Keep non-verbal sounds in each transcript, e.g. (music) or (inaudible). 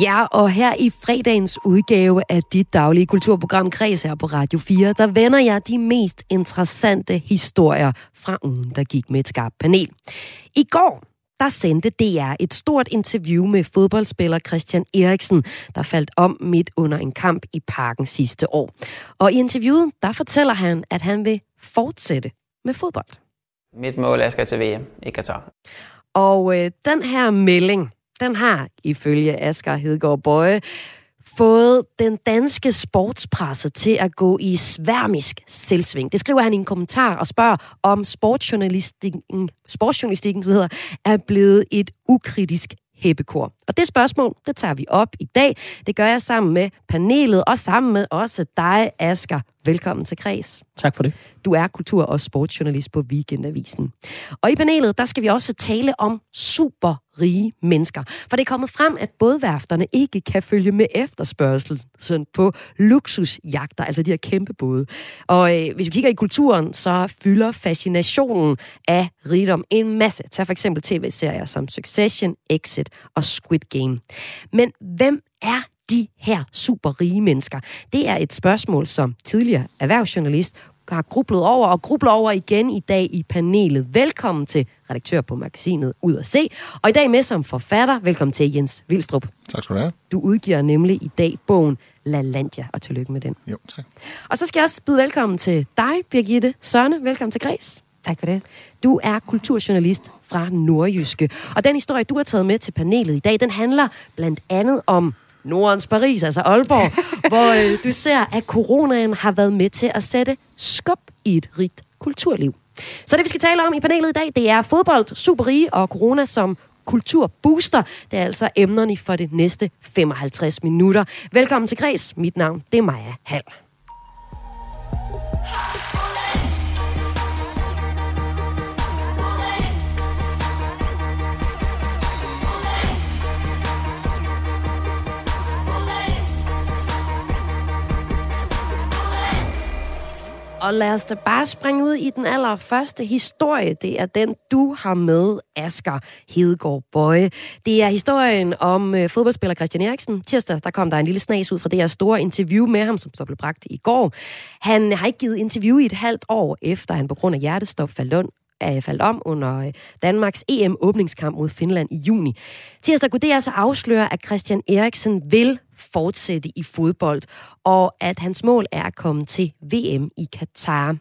Ja, og her i fredagens udgave af dit daglige kulturprogram Kreds her på Radio 4, der vender jeg de mest interessante historier fra ugen, der gik med et skarpt panel. I går, der sendte DR et stort interview med fodboldspiller Christian Eriksen, der faldt om midt under en kamp i parken sidste år. Og i interviewet, der fortæller han, at han vil fortsætte med fodbold. Mit mål er, at jeg skal til VM i Katar. Og øh, den her melding, den har, ifølge Asger Hedegaard Bøje, fået den danske sportspresse til at gå i sværmisk selvsving. Det skriver han i en kommentar og spørger, om sportsjournalistikken, sportsjournalistikken hedder, er blevet et ukritisk hæppekor. Og det spørgsmål, det tager vi op i dag. Det gør jeg sammen med panelet og sammen med også dig, Asger. Velkommen til Kreds. Tak for det. Du er kultur- og sportsjournalist på Weekendavisen. Og i panelet, der skal vi også tale om super rige mennesker. For det er kommet frem, at bådværfterne ikke kan følge med efterspørgselen på luksusjagter, altså de her kæmpe både. Og øh, hvis vi kigger i kulturen, så fylder fascinationen af rigdom en masse. Tag for eksempel tv-serier som Succession, Exit og Squid Game. Men hvem er de her super rige mennesker? Det er et spørgsmål, som tidligere erhvervsjournalist har grublet over og grubler over igen i dag i panelet. Velkommen til redaktør på magasinet Ud at Se. Og i dag med som forfatter, velkommen til Jens Vilstrup. Tak skal du have. Du udgiver nemlig i dag bogen La Landia, og tillykke med den. Jo, tak. Og så skal jeg også byde velkommen til dig, Birgitte Sørne. Velkommen til Græs. Tak for det. Du er kulturjournalist fra Nordjyske. Og den historie, du har taget med til panelet i dag, den handler blandt andet om Nordens Paris, altså Aalborg, (laughs) hvor øh, du ser, at coronaen har været med til at sætte skub i et rigt kulturliv. Så det, vi skal tale om i panelet i dag, det er fodbold, superrige og corona som kulturbooster. Det er altså emnerne for det næste 55 minutter. Velkommen til Græs. Mit navn, det er Maja Hall. Og lad os da bare springe ud i den allerførste historie. Det er den, du har med, Asger Hedegaard Bøje. Det er historien om øh, fodboldspiller Christian Eriksen. Tirsdag, der kom der en lille snas ud fra det her store interview med ham, som så blev bragt i går. Han har ikke givet interview i et halvt år, efter han på grund af hjertestop faldt om, er øh, faldt om under øh, Danmarks EM-åbningskamp mod Finland i juni. Tirsdag kunne det altså afsløre, at Christian Eriksen vil fortsætte i fodbold, og at hans mål er at komme til VM i Katar.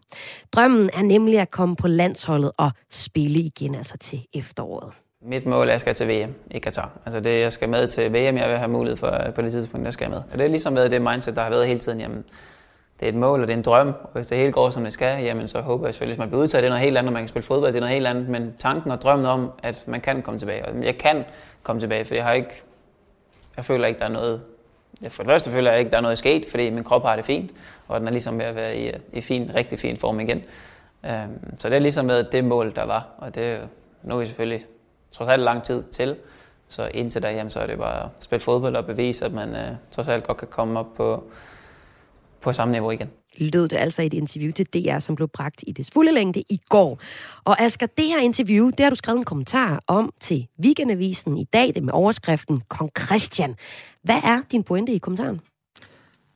Drømmen er nemlig at komme på landsholdet og spille igen, altså til efteråret. Mit mål er, at jeg skal til VM i Katar. Altså det, jeg skal med til VM, jeg vil have mulighed for øh, på det tidspunkt, jeg skal med. Og det er ligesom været det mindset, der har været hele tiden. Jamen, det er et mål, og det er en drøm, og hvis det hele går, som det skal, jamen så håber jeg selvfølgelig, at man bliver udtaget, det er noget helt andet, man kan spille fodbold, det er noget helt andet, men tanken og drømmen om, at man kan komme tilbage, og jeg kan komme tilbage, for jeg har ikke, jeg føler ikke, der er noget, for det første føler jeg ikke, der er noget sket, fordi min krop har det fint, og den er ligesom ved at være i, i fin, rigtig fin form igen. Um, så det er ligesom med det mål, der var, og det nu er vi selvfølgelig trods alt lang tid til, så indtil da, jamen, så er det bare at spille fodbold og bevise, at man øh, trods alt godt kan komme op på, på samme niveau igen. Lød det altså i et interview til DR, som blev bragt i det fulde længde i går. Og Asger, det her interview, det har du skrevet en kommentar om til Weekendavisen i dag, det med overskriften Kong Christian. Hvad er din pointe i kommentaren?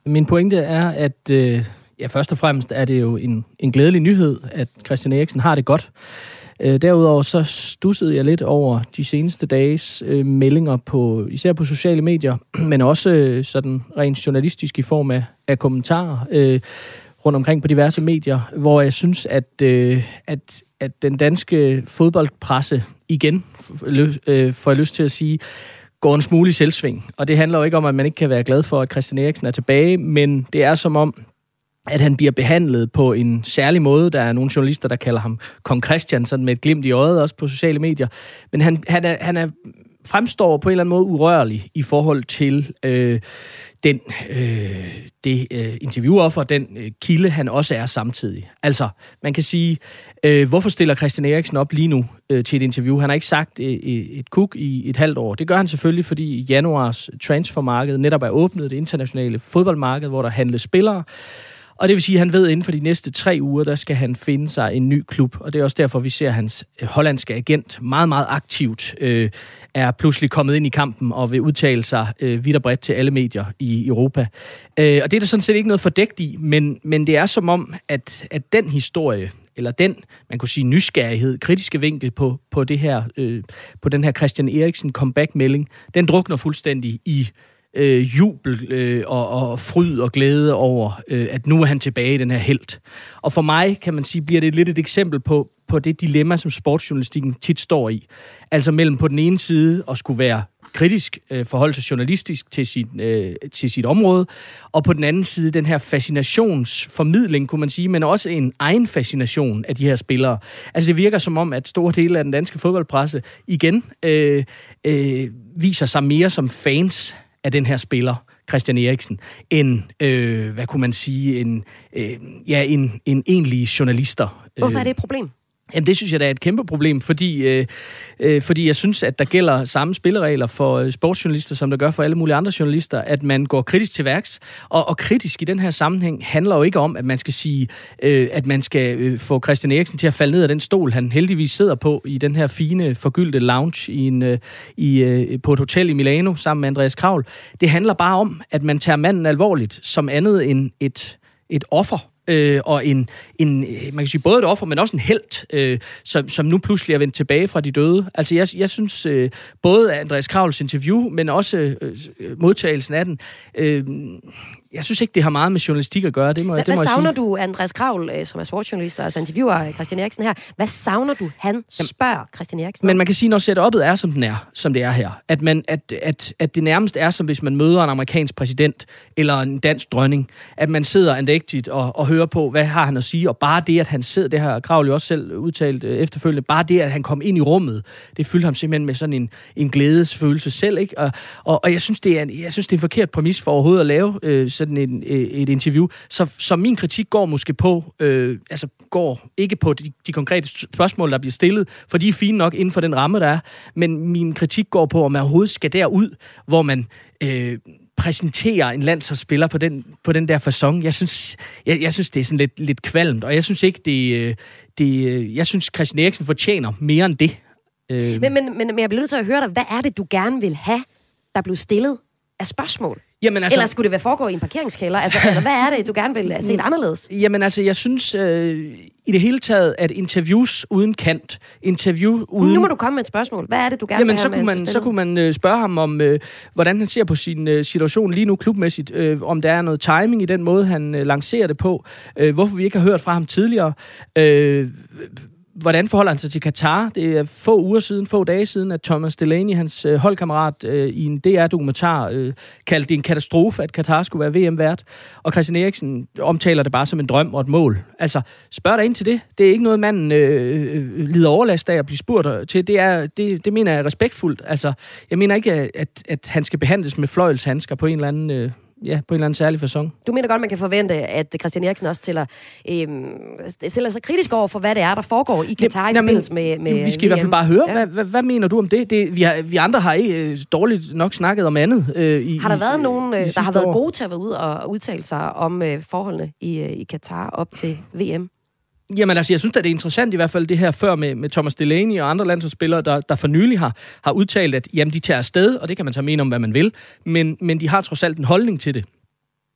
Min pointe er, at øh, ja, først og fremmest er det jo en, en glædelig nyhed, at Christian Eriksen har det godt. Øh, derudover så stussede jeg lidt over de seneste dages øh, meldinger på især på sociale medier, (clears throat) men også øh, sådan rent journalistisk i form af, af kommentarer øh, rundt omkring på diverse medier, hvor jeg synes, at, øh, at, at den danske fodboldpresse igen, øh, får jeg lyst til at sige, går en smule i selvsving. Og det handler jo ikke om, at man ikke kan være glad for, at Christian Eriksen er tilbage, men det er som om, at han bliver behandlet på en særlig måde. Der er nogle journalister, der kalder ham Kong Christian, sådan med et glimt i øjet, også på sociale medier. Men han, han, er, han er, fremstår på en eller anden måde urørlig i forhold til øh, den, øh, det øh, interviewoffer, den øh, kilde, han også er samtidig. Altså, man kan sige, øh, hvorfor stiller Christian Eriksen op lige nu øh, til et interview? Han har ikke sagt øh, øh et kuk i et halvt år. Det gør han selvfølgelig, fordi januars transfermarked netop er åbnet, det internationale fodboldmarked, hvor der handles spillere. Og det vil sige, at han ved, at inden for de næste tre uger, der skal han finde sig en ny klub. Og det er også derfor, vi ser hans øh, hollandske agent meget, meget aktivt øh, er pludselig kommet ind i kampen og vil udtale sig øh, vidt og bredt til alle medier i Europa. Øh, og det er der sådan set ikke noget fordækt i, men, men det er som om, at, at den historie, eller den, man kunne sige, nysgerrighed, kritiske vinkel på, på, det her, øh, på den her Christian Eriksen comeback-melding, den drukner fuldstændig i øh, Øh, jubel øh, og, og fryd og glæde over, øh, at nu er han tilbage i den her held. Og for mig, kan man sige, bliver det lidt et eksempel på, på det dilemma, som sportsjournalistikken tit står i. Altså mellem på den ene side at skulle være kritisk, øh, forholde sig journalistisk til sit, øh, til sit område, og på den anden side den her fascinationsformidling, kunne man sige, men også en egen fascination af de her spillere. Altså det virker som om, at store dele af den danske fodboldpresse igen øh, øh, viser sig mere som fans af den her spiller, Christian Eriksen, end, øh, hvad kunne man sige, en, øh, ja, en, en egentlig journalister. Hvorfor er det et problem? Jamen det synes jeg, da er et kæmpe problem, fordi, øh, øh, fordi jeg synes, at der gælder samme spilleregler for øh, sportsjournalister, som der gør for alle mulige andre journalister, at man går kritisk til værks. Og, og kritisk i den her sammenhæng handler jo ikke om, at man skal sige, øh, at man skal øh, få Christian Eriksen til at falde ned af den stol, han heldigvis sidder på i den her fine, forgyldte lounge i en, øh, i, øh, på et hotel i Milano sammen med Andreas Kravl. Det handler bare om, at man tager manden alvorligt som andet end et, et offer øh, og en, en, man kan sige både et offer, men også en held, øh, som, som nu pludselig er vendt tilbage fra de døde. Altså jeg, jeg synes øh, både Andreas Kravls interview, men også øh, modtagelsen af den, øh, jeg synes ikke, det har meget med journalistik at gøre. Det må, hvad, det må hvad jeg savner sige. du, Andreas Kravl, øh, som er sportsjournalist og altså interviewer Christian Eriksen her, hvad savner du, han spørger Christian Eriksen Men man kan sige, når setup'et er, som den er, som det er her, at, man, at, at, at det nærmest er, som hvis man møder en amerikansk præsident eller en dansk dronning, at man sidder andægtigt og, og hører på, hvad har han at sige, og bare det, at han sidder, det har Kravl jo også selv udtalt øh, efterfølgende, bare det, at han kom ind i rummet, det fyldte ham simpelthen med sådan en, en glædesfølelse selv, ikke? Og, og, og jeg, synes, det er en, jeg synes, det er en forkert præmis for overhovedet at lave øh, sådan en, øh, et interview. Så, så min kritik går måske på, øh, altså går ikke på de, de konkrete spørgsmål, der bliver stillet, for de er fine nok inden for den ramme, der er, men min kritik går på, om man overhovedet skal derud, hvor man øh, præsenterer en landsholdsspiller på den, på den der fasong. Jeg synes, jeg, jeg synes det er sådan lidt, lidt kvalmt, og jeg synes ikke, det, øh, det øh, jeg synes, Christian Eriksen fortjener mere end det. Øh. Men, men, men, men jeg bliver nødt til at høre dig, hvad er det, du gerne vil have, der blev stillet af spørgsmål? Jamen, altså, Eller skulle det være foregå i en parkeringskælder? Altså, eller hvad er det, du gerne vil se anderledes? Jamen altså, jeg synes øh, i det hele taget, at interviews uden kant, interview uden... Nu må du komme med et spørgsmål. Hvad er det, du gerne Jamen, vil så have kunne man, så kunne man øh, spørge ham om, øh, hvordan han ser på sin øh, situation lige nu klubmæssigt. Øh, om der er noget timing i den måde, han øh, lancerer det på. Øh, hvorfor vi ikke har hørt fra ham tidligere. Øh, hvordan forholder han sig til Katar? Det er få uger siden, få dage siden, at Thomas Delaney, hans øh, holdkammerat, øh, i en DR-dokumentar øh, kaldte det en katastrofe, at Katar skulle være VM-vært. Og Christian Eriksen omtaler det bare som en drøm og et mål. Altså, spørg dig ind til det. Det er ikke noget, manden øh, øh, lider overlast af at blive spurgt til. Det, er, det, det mener jeg er respektfuldt. Altså, jeg mener ikke, at, at han skal behandles med fløjelshandsker på en eller anden... Øh, ja, på en eller anden særlig façon. Du mener godt, man kan forvente, at Christian Eriksen også stiller, øhm, stiller sig kritisk over for, hvad det er, der foregår i Katar i forbindelse med, med Vi skal VM. i hvert fald bare høre, ja. hvad, hvad, hvad mener du om det? det vi, har, vi andre har ikke øh, dårligt nok snakket om andet. Øh, i, har der været nogen, i der har år? været gode til at være ude og udtale sig om øh, forholdene i, øh, i Katar op til VM? Jamen altså, jeg synes at det er interessant i hvert fald det her før med, med Thomas Delaney og andre landsholdsspillere, der, der for nylig har, har udtalt, at jamen, de tager afsted, og det kan man så mene om, hvad man vil, men, men de har trods alt en holdning til det.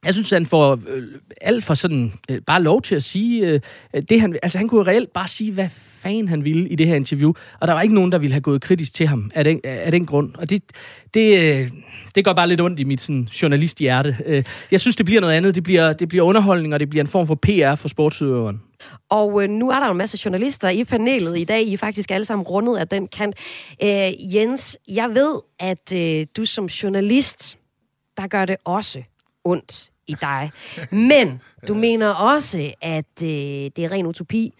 Jeg synes, han får øh, alt for sådan øh, bare lov til at sige øh, det han altså han kunne reelt bare sige hvad fanden han ville i det her interview, og der var ikke nogen der ville have gået kritisk til ham af den, af den grund. Og det det øh, det går bare lidt ondt i mit sådan journalisthjerte. Øh, jeg synes det bliver noget andet, det bliver det bliver underholdning og det bliver en form for PR for sportsudøveren. Og øh, nu er der en masse journalister i panelet i dag. I er faktisk alle sammen rundet af den kant. Øh, Jens, jeg ved, at øh, du som journalist, der gør det også ondt i dig. Men du mener også, at øh, det er ren utopi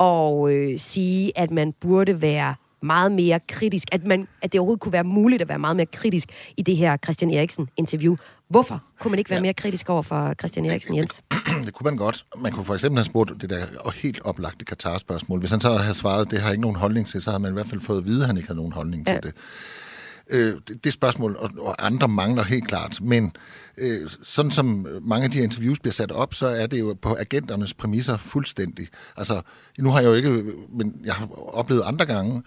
at øh, sige, at man burde være meget mere kritisk, at, man, at det overhovedet kunne være muligt at være meget mere kritisk i det her Christian Eriksen-interview. Hvorfor kunne man ikke være mere kritisk over for Christian Eriksen Jens? (clears throat) det kunne man godt. Man kunne for eksempel have spurgt det der og helt oplagte Katar-spørgsmål. Hvis han så havde svaret, det har ikke nogen holdning til, så havde man i hvert fald fået at vide, at han ikke havde nogen holdning ja. til det. Øh, det, det spørgsmål, og, og andre mangler helt klart. Men øh, sådan som mange af de interviews bliver sat op, så er det jo på agenternes præmisser fuldstændig. Altså, nu har jeg jo ikke, men jeg har oplevet andre gange,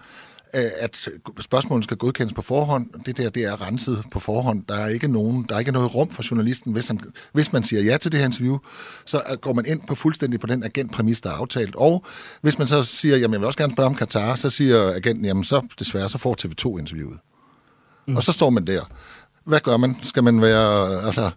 øh, at spørgsmålet skal godkendes på forhånd. Det der, det er renset på forhånd. Der er ikke nogen, der er ikke noget rum for journalisten. Hvis, han, hvis man siger ja til det her interview, så øh, går man ind på fuldstændig på den agentpræmis, der er aftalt. Og hvis man så siger, jamen jeg vil også gerne spørge om Katar, så siger agenten, jamen så desværre, så får TV2 interviewet. Mm. Og så står man der. Hvad gør man? Skal man være, altså...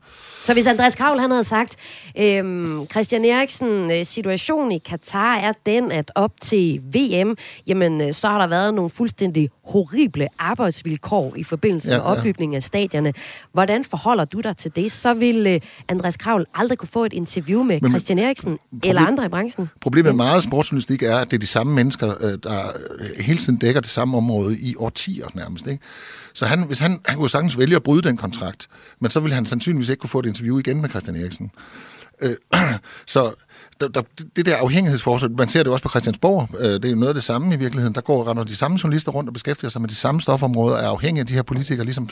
Så hvis Andreas Kavl han havde sagt, øhm, Christian Eriksen, øh, situationen i Katar er den, at op til VM, jamen øh, så har der været nogle fuldstændig horrible arbejdsvilkår i forbindelse ja, med opbygningen ja. af stadierne. Hvordan forholder du dig til det? Så vil øh, Andreas Kravl aldrig kunne få et interview med men, Christian Eriksen problem, eller andre i branchen. Problemet med meget sportsjournalistik er, at det er de samme mennesker, der hele tiden dækker det samme område i årtier nærmest. Ikke? Så han, hvis han, han kunne sagtens vælge at bryde den kontrakt, men så ville han sandsynligvis ikke kunne få et interview igen med Christian Eriksen. Øh, (clears throat) så der, der, det der afhængighedsforhold, man ser det også på Christiansborg, øh, det er jo noget af det samme i virkeligheden. Der går render de samme journalister rundt og beskæftiger sig med de samme stofområder, er afhængige af de her politikere, ligesom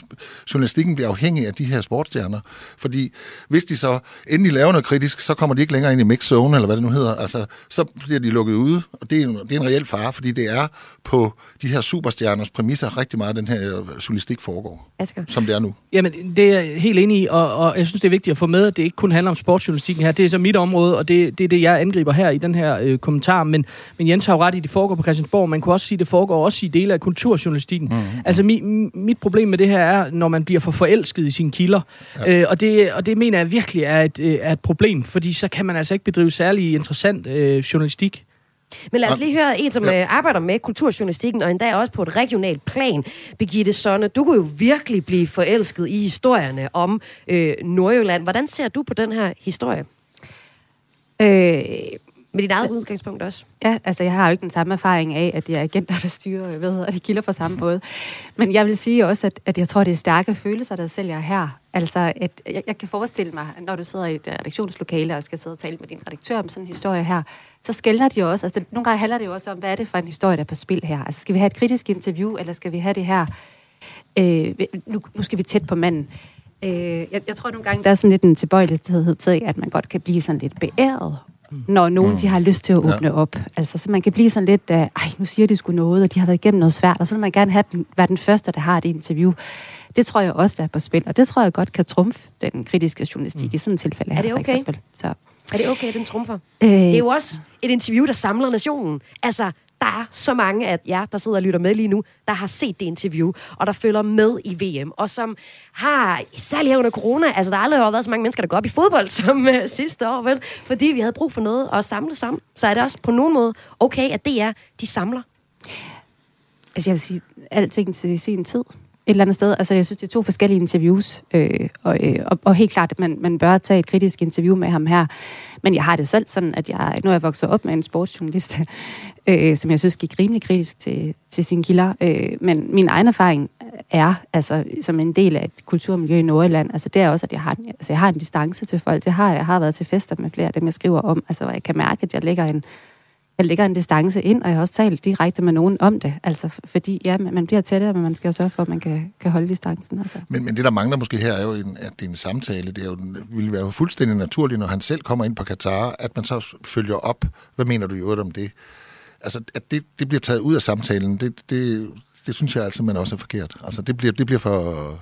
journalistikken bliver afhængig af de her sportsstjerner. Fordi hvis de så endelig laver noget kritisk, så kommer de ikke længere ind i mix zone, eller hvad det nu hedder. Altså, så bliver de lukket ude, og det er, en, det er en reel fare, fordi det er på de her superstjerners præmisser rigtig meget, den her journalistik foregår, Asger. som det er nu. Jamen, det er jeg helt enig i, og, og jeg synes, det er vigtigt at få med, at det ikke kun handler om sportsjournalistikken her. Det er så mit område, og det, det er det, jeg angriber her i den her øh, kommentar. Men, men Jens har jo ret i, at det foregår på Christiansborg. Man kunne også sige, at det foregår også i dele af kulturjournalistikken. Mm. Altså, mi, mit problem med det her er, når man bliver for forelsket i sine kilder. Ja. Øh, og, det, og det mener jeg virkelig er et, øh, er et problem, fordi så kan man altså ikke bedrive særlig interessant øh, journalistik. Men lad os lige høre en, som ja. Øh, arbejder med kulturjournalistikken, og endda også på et regionalt plan. Birgitte Sonne, du kunne jo virkelig blive forelsket i historierne om øh, Nordjylland. Hvordan ser du på den her historie? Øh, med dit eget udgangspunkt også? Ja, altså jeg har jo ikke den samme erfaring af, at det er agenter, der styrer, jeg ved, at de kilder på samme måde. Men jeg vil sige også, at, at jeg tror, det er stærke følelser, der sælger her. Altså, at jeg, jeg kan forestille mig, når du sidder i et redaktionslokale og skal sidde og tale med din redaktør om sådan en historie her, så skældner de jo også. Altså, nogle gange handler det jo også om, hvad er det for en historie, der er på spil her? Altså, skal vi have et kritisk interview, eller skal vi have det her? Øh, nu, nu skal vi tæt på manden. Øh, jeg, jeg tror nogle gange, der er sådan lidt en tilbøjelighed til, at man godt kan blive sådan lidt beæret når nogen mm. de har lyst til at åbne ja. op. Altså, så man kan blive sådan lidt, uh, ej, nu siger de sgu noget, og de har været igennem noget svært, og så vil man gerne have den, være den første, der har et interview. Det tror jeg også, der er på spil, og det tror jeg godt kan trumfe den kritiske journalistik mm. i sådan et tilfælde her, er det okay? for eksempel. Så. Er det okay, at den trumfer? Øh, det er jo også et interview, der samler nationen. Altså, der er så mange af jer, der sidder og lytter med lige nu, der har set det interview, og der følger med i VM, og som har, særligt her under corona, altså der har aldrig været så mange mennesker, der går op i fodbold (laughs) som uh, sidste år, vel? Fordi vi havde brug for noget at samle sammen. Så er det også på nogen måde okay, at det er, de samler. Altså jeg vil sige, alting til sin tid et eller andet sted. Altså, jeg synes, det er to forskellige interviews, øh, og, øh, og, og helt klart, at man, man bør tage et kritisk interview med ham her. Men jeg har det selv sådan, at jeg, nu er jeg vokset op med en sportsjournalist, (laughs) øh, som jeg synes gik rimelig kritisk til, til sine kilder. Øh, men min egen erfaring er, altså som en del af et kulturmiljø i Nordjylland, altså det er også, at jeg har, altså, jeg har en distance til folk. Det har jeg har været til fester med flere af dem, jeg skriver om. Altså, jeg kan mærke, at jeg lægger en, jeg lægger en distance ind, og jeg har også talt direkte med nogen om det. Altså, fordi ja, man bliver tættere, men man skal jo sørge for, at man kan, kan holde distancen. Altså. Men, men det, der mangler måske her, er jo, en, at det er en samtale. Det er jo, vil være fuldstændig naturligt, når han selv kommer ind på Katar, at man så følger op. Hvad mener du i øvrigt om det? Altså, at det, det bliver taget ud af samtalen, det, det, det synes jeg altså, man også er forkert. Altså, det bliver, det bliver for,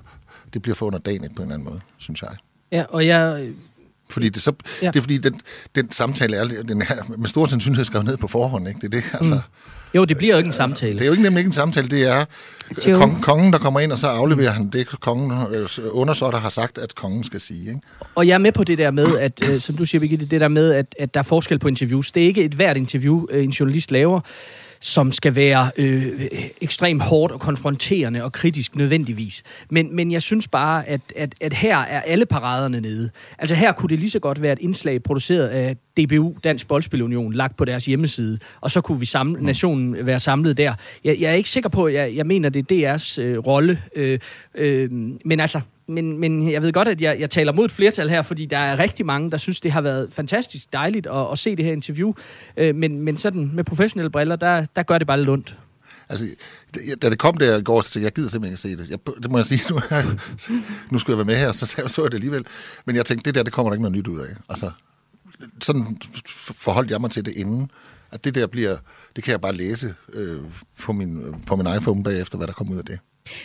det bliver for underdanigt på en eller anden måde, synes jeg. Ja, og jeg fordi det, så, ja. det er fordi, den, den samtale er, den er med stor sandsynlighed skrevet ned på forhånd. Ikke? Det er det, altså. Mm. Jo, det bliver jo ikke en samtale. Det er jo ikke nemlig ikke en samtale, det er kong, kongen, der kommer ind, og så afleverer han det, kongen øh, undersåtter har sagt, at kongen skal sige. Ikke? Og jeg er med på det der med, at, øh, som du siger, Birgitte, det der med, at, at der er forskel på interviews. Det er ikke et hvert interview, øh, en journalist laver som skal være øh, ekstremt hårdt og konfronterende og kritisk nødvendigvis. Men, men jeg synes bare, at, at, at her er alle paraderne nede. Altså her kunne det lige så godt være et indslag produceret af DBU, Dansk Boldspilunion, lagt på deres hjemmeside, og så kunne vi samle, mm. nationen være samlet der. Jeg, jeg er ikke sikker på, at jeg, jeg mener, det er DR's øh, rolle, øh, øh, men altså, men, men jeg ved godt, at jeg, jeg taler mod et flertal her, fordi der er rigtig mange, der synes, det har været fantastisk dejligt at, at se det her interview. Øh, men, men sådan med professionelle briller, der, der gør det bare lidt ondt. Altså, da det kom der i går, så tænkte jeg, jeg gider simpelthen ikke se det. Jeg, det må jeg sige, nu, nu skulle jeg være med her, så så jeg det alligevel. Men jeg tænkte, det der, det kommer der ikke noget nyt ud af. Altså, sådan forholdt jeg mig til det inden. At det der bliver, det kan jeg bare læse øh, på, min, på min iPhone bagefter, hvad der kommer ud af det.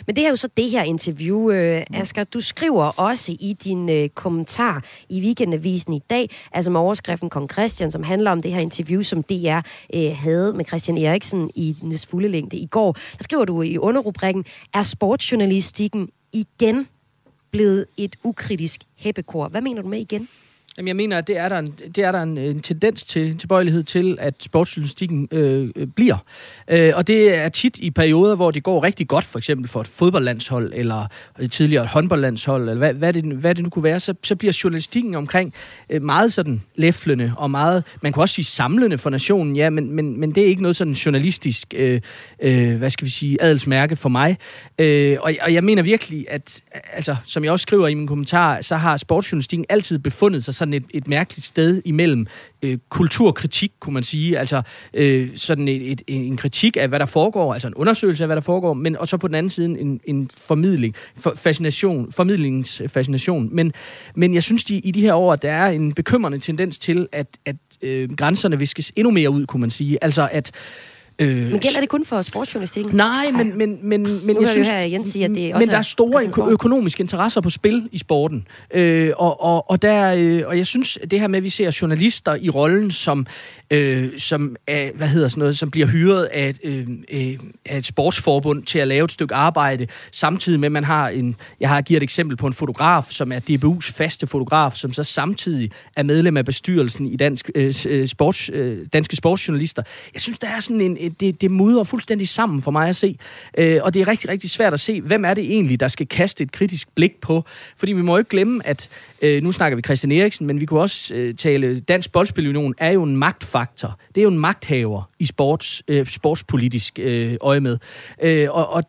Men det er jo så det her interview, øh, Asger. Du skriver også i din øh, kommentar i Weekendavisen i dag, altså med overskriften Kong Christian, som handler om det her interview, som DR øh, havde med Christian Eriksen i dens fulde længde i går. Der skriver du i underrubrikken, er sportsjournalistikken igen blevet et ukritisk hæppekor? Hvad mener du med igen? Jamen, jeg mener, at det er der en, det er der en, en tendens til, tilbøjelighed til, at sportsjournalistikken øh, øh, bliver. Øh, og det er tit i perioder, hvor det går rigtig godt, for eksempel for et fodboldlandshold, eller et tidligere et håndboldlandshold, eller hvad, hvad, det, hvad det nu kunne være, så, så bliver journalistikken omkring øh, meget sådan læflende, og meget, man kan også sige samlende for nationen, ja, men, men, men det er ikke noget sådan journalistisk, øh, øh, hvad skal vi sige, adelsmærke for mig. Øh, og, og jeg mener virkelig, at, altså, som jeg også skriver i min kommentar, så har sportsjournalistikken altid befundet sig sådan et, et mærkeligt sted imellem øh, kulturkritik, kunne man sige, altså øh, sådan et, et, en kritik af, hvad der foregår, altså en undersøgelse af, hvad der foregår, men og så på den anden side en, en formidling, for, fascination, formidlingsfascination. Men, men jeg synes, de, i de her år, der er en bekymrende tendens til, at, at øh, grænserne viskes endnu mere ud, kunne man sige. Altså at Øh, men gælder det kun for sportsjournalistikken? Nej, men, men, men, men nu jeg synes... her Jens sige, at det også Men der er store økonomiske interesser på spil i sporten. Øh, og, og, og, der, øh, og jeg synes, det her med, at vi ser journalister i rollen som øh, som, er, hvad hedder sådan noget, som bliver hyret af øh, øh, af et sportsforbund til at lave et stykke arbejde, samtidig med, at man har en, jeg har givet et eksempel på en fotograf, som er DBU's faste fotograf, som så samtidig er medlem af bestyrelsen i dansk, øh, øh, sports, øh, Danske Sportsjournalister. Jeg synes, der er sådan en, det, det mudrer fuldstændig sammen for mig at se, øh, og det er rigtig, rigtig svært at se, hvem er det egentlig, der skal kaste et kritisk blik på, fordi vi må jo ikke glemme, at Øh, nu snakker vi Christian Eriksen, men vi kunne også øh, tale, Dansk Boldspilunion er jo en magtfaktor. Det er jo en magthaver i sports, øh, sportspolitisk øh, øje med. Øh, og, og,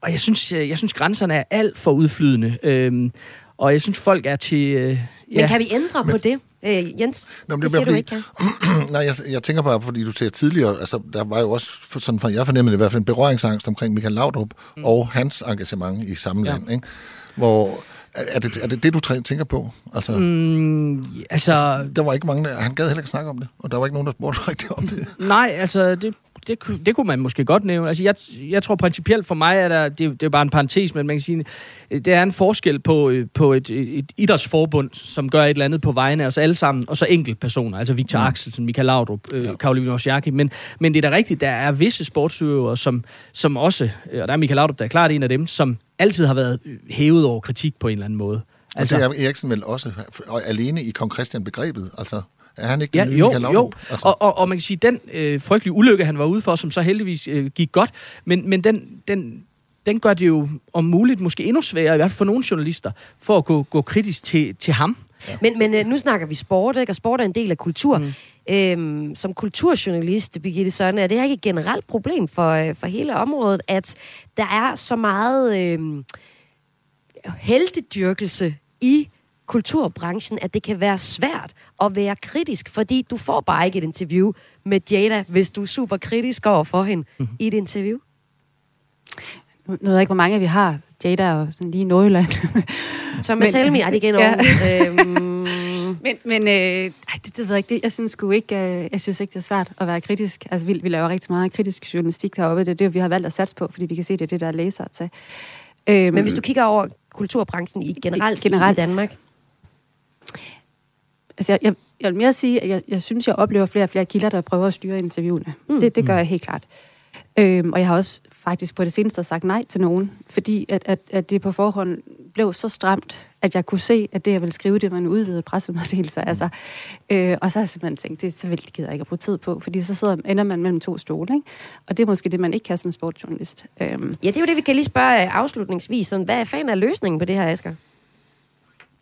og jeg synes, øh, jeg synes, grænserne er alt for udflydende. Øh, og jeg synes, folk er til... Øh, ja. Men kan vi ændre men, på det? Øh, Jens, Nå, men det, det siger fordi, du ikke, kan. (clears throat) Nej, jeg, jeg tænker bare, fordi du ser tidligere, altså der var jo også, sådan for, jeg fornemmede det i hvert fald, en berøringsangst omkring Michael Laudrup mm. og hans engagement i samme ja. land, ikke? hvor er det, er det det, du tænker på? Altså, mm, altså, altså, der var ikke mange, der, han gad heller ikke snakke om det, og der var ikke nogen, der spurgte (laughs) rigtig om det. Nej, altså, det, det, det kunne man måske godt nævne. Altså, jeg, jeg tror principielt for mig, at der, det, det er bare en parentes, men man kan sige, det er en forskel på, øh, på et, et idrætsforbund, som gør et eller andet på vegne af os alle sammen, og så personer, altså Victor mm. Axelsen, Michael Laudrup, øh, ja. Karoline Osjaki. Men, men det er da rigtigt, der er visse sportsudøvere, som, som også, øh, og der er Michael Laudrup, der er klart en af dem, som altid har været hævet over kritik på en eller anden måde. Altså, og det er Eriksen vel også alene i kong Christian begrebet, altså er han ikke ja, jo, jo. Altså. Og, og, og man kan sige, den øh, frygtelige ulykke, han var ude for, som så heldigvis øh, gik godt, men, men den, den, den gør det jo om muligt måske endnu sværere, i hvert fald for nogle journalister, for at gå, gå kritisk til, til ham. Ja. Men, men øh, nu snakker vi sport, ikke? og sport er en del af kultur. Mm. Øhm, som kulturjournalist, Birgitte Sønne, er det her ikke et generelt problem for, øh, for hele området, at der er så meget øh, heldedyrkelse i kulturbranchen, at det kan være svært at være kritisk, fordi du får bare ikke et interview med Jada, hvis du er super kritisk over for hende mm-hmm. i et interview. Nu ved jeg ikke, hvor mange vi har. Jada og sådan lige i Nordjylland. (laughs) Så med Selmi er det igen ja. (laughs) øhm. Men, men øh, ej, det, det ved jeg ikke. Det, jeg synes sgu ikke, øh, jeg synes ikke, det er svært at være kritisk. Altså, vi, vi laver rigtig meget kritisk journalistik heroppe. Det er det, vi har valgt at satse på, fordi vi kan se, det er det, der er læser til. Øhm, men hvis du kigger over kulturbranchen i generelt, generelt i Danmark, Altså, jeg, jeg, jeg vil mere sige, at jeg, jeg synes, jeg oplever flere og flere kilder, der prøver at styre interviewene. Mm. Det, det gør jeg helt klart. Øhm, og jeg har også faktisk på det seneste sagt nej til nogen, fordi at, at, at det på forhånd blev så stramt, at jeg kunne se, at det, jeg ville skrive, det var en udvidet pressemeddelelse. Mm. Altså, øh, og så har jeg simpelthen tænkt, det så vil gider jeg ikke at bruge tid på, fordi så sidder, ender man mellem to stole. Ikke? Og det er måske det, man ikke kan som sportsjournalist. Øhm. Ja, det er jo det, vi kan lige spørge afslutningsvis. Hvad er fanden af løsningen på det her, Asger?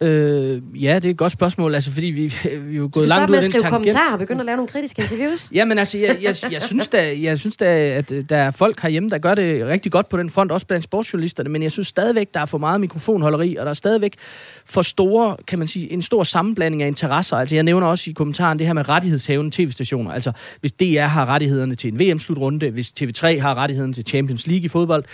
Øh, ja, det er et godt spørgsmål, altså fordi vi, (laughs) vi er jo gået Du langt ud med af at den skrive tangent. kommentarer og begynde at lave nogle kritiske interviews? (laughs) Jamen altså, jeg, jeg, jeg, synes da, jeg synes da, at øh, der er folk herhjemme, der gør det rigtig godt på den front, også blandt sportsjournalisterne, men jeg synes stadigvæk, der er for meget mikrofonholderi, og der er stadigvæk for store, kan man sige, en stor sammenblanding af interesser. Altså, jeg nævner også i kommentaren det her med rettighedshævende tv-stationer. Altså, hvis DR har rettighederne til en VM-slutrunde, hvis TV3 har rettighederne til Champions League i fodbold,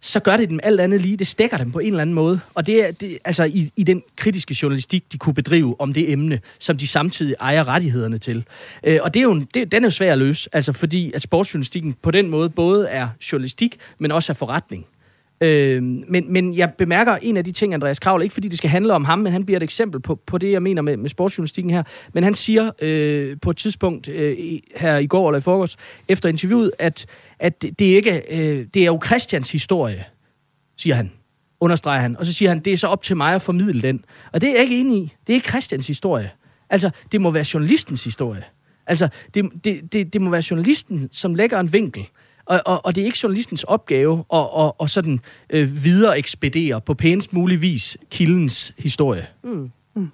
så gør det dem alt andet lige. Det stikker dem på en eller anden måde. Og det er det, altså i, i den kritiske journalistik, de kunne bedrive om det emne, som de samtidig ejer rettighederne til. Øh, og det er jo, en, det, den er jo svær at løse, altså fordi at sportsjournalistikken på den måde både er journalistik, men også er forretning. Øh, men, men jeg bemærker en af de ting, Andreas Kravl, ikke fordi det skal handle om ham, men han bliver et eksempel på, på det, jeg mener med, med sportsjournalistikken her. Men han siger øh, på et tidspunkt øh, her i går eller i forgårs, efter interviewet, at, at det, ikke, øh, det er jo Christians historie, siger han understreger han. Og så siger han, det er så op til mig at formidle den. Og det er jeg ikke enig i. Det er ikke Christians historie. Altså, det må være journalistens historie. Altså, det, det, det, det må være journalisten, som lægger en vinkel. Og, og, og det er ikke journalistens opgave at, at, at sådan øh, videre ekspedere på pænest mulig vis kildens historie. Mm. Mm.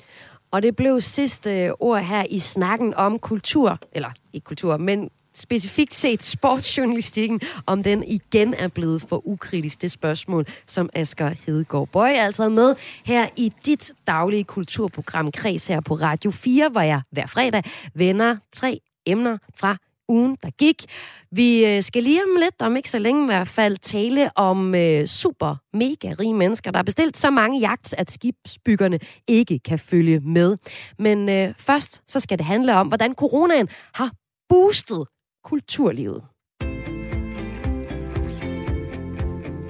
Og det blev sidste øh, ord her i snakken om kultur, eller ikke kultur, men specifikt set sportsjournalistikken, om den igen er blevet for ukritisk. Det spørgsmål, som Asger Hedegaard Bøj altså med her i dit daglige kulturprogram Kreds her på Radio 4, hvor jeg hver fredag vender tre emner fra ugen, der gik. Vi øh, skal lige om lidt, om ikke så længe i hvert fald, tale om øh, super mega rige mennesker, der har bestilt så mange jagt, at skibsbyggerne ikke kan følge med. Men øh, først så skal det handle om, hvordan coronaen har boostet kulturlivet.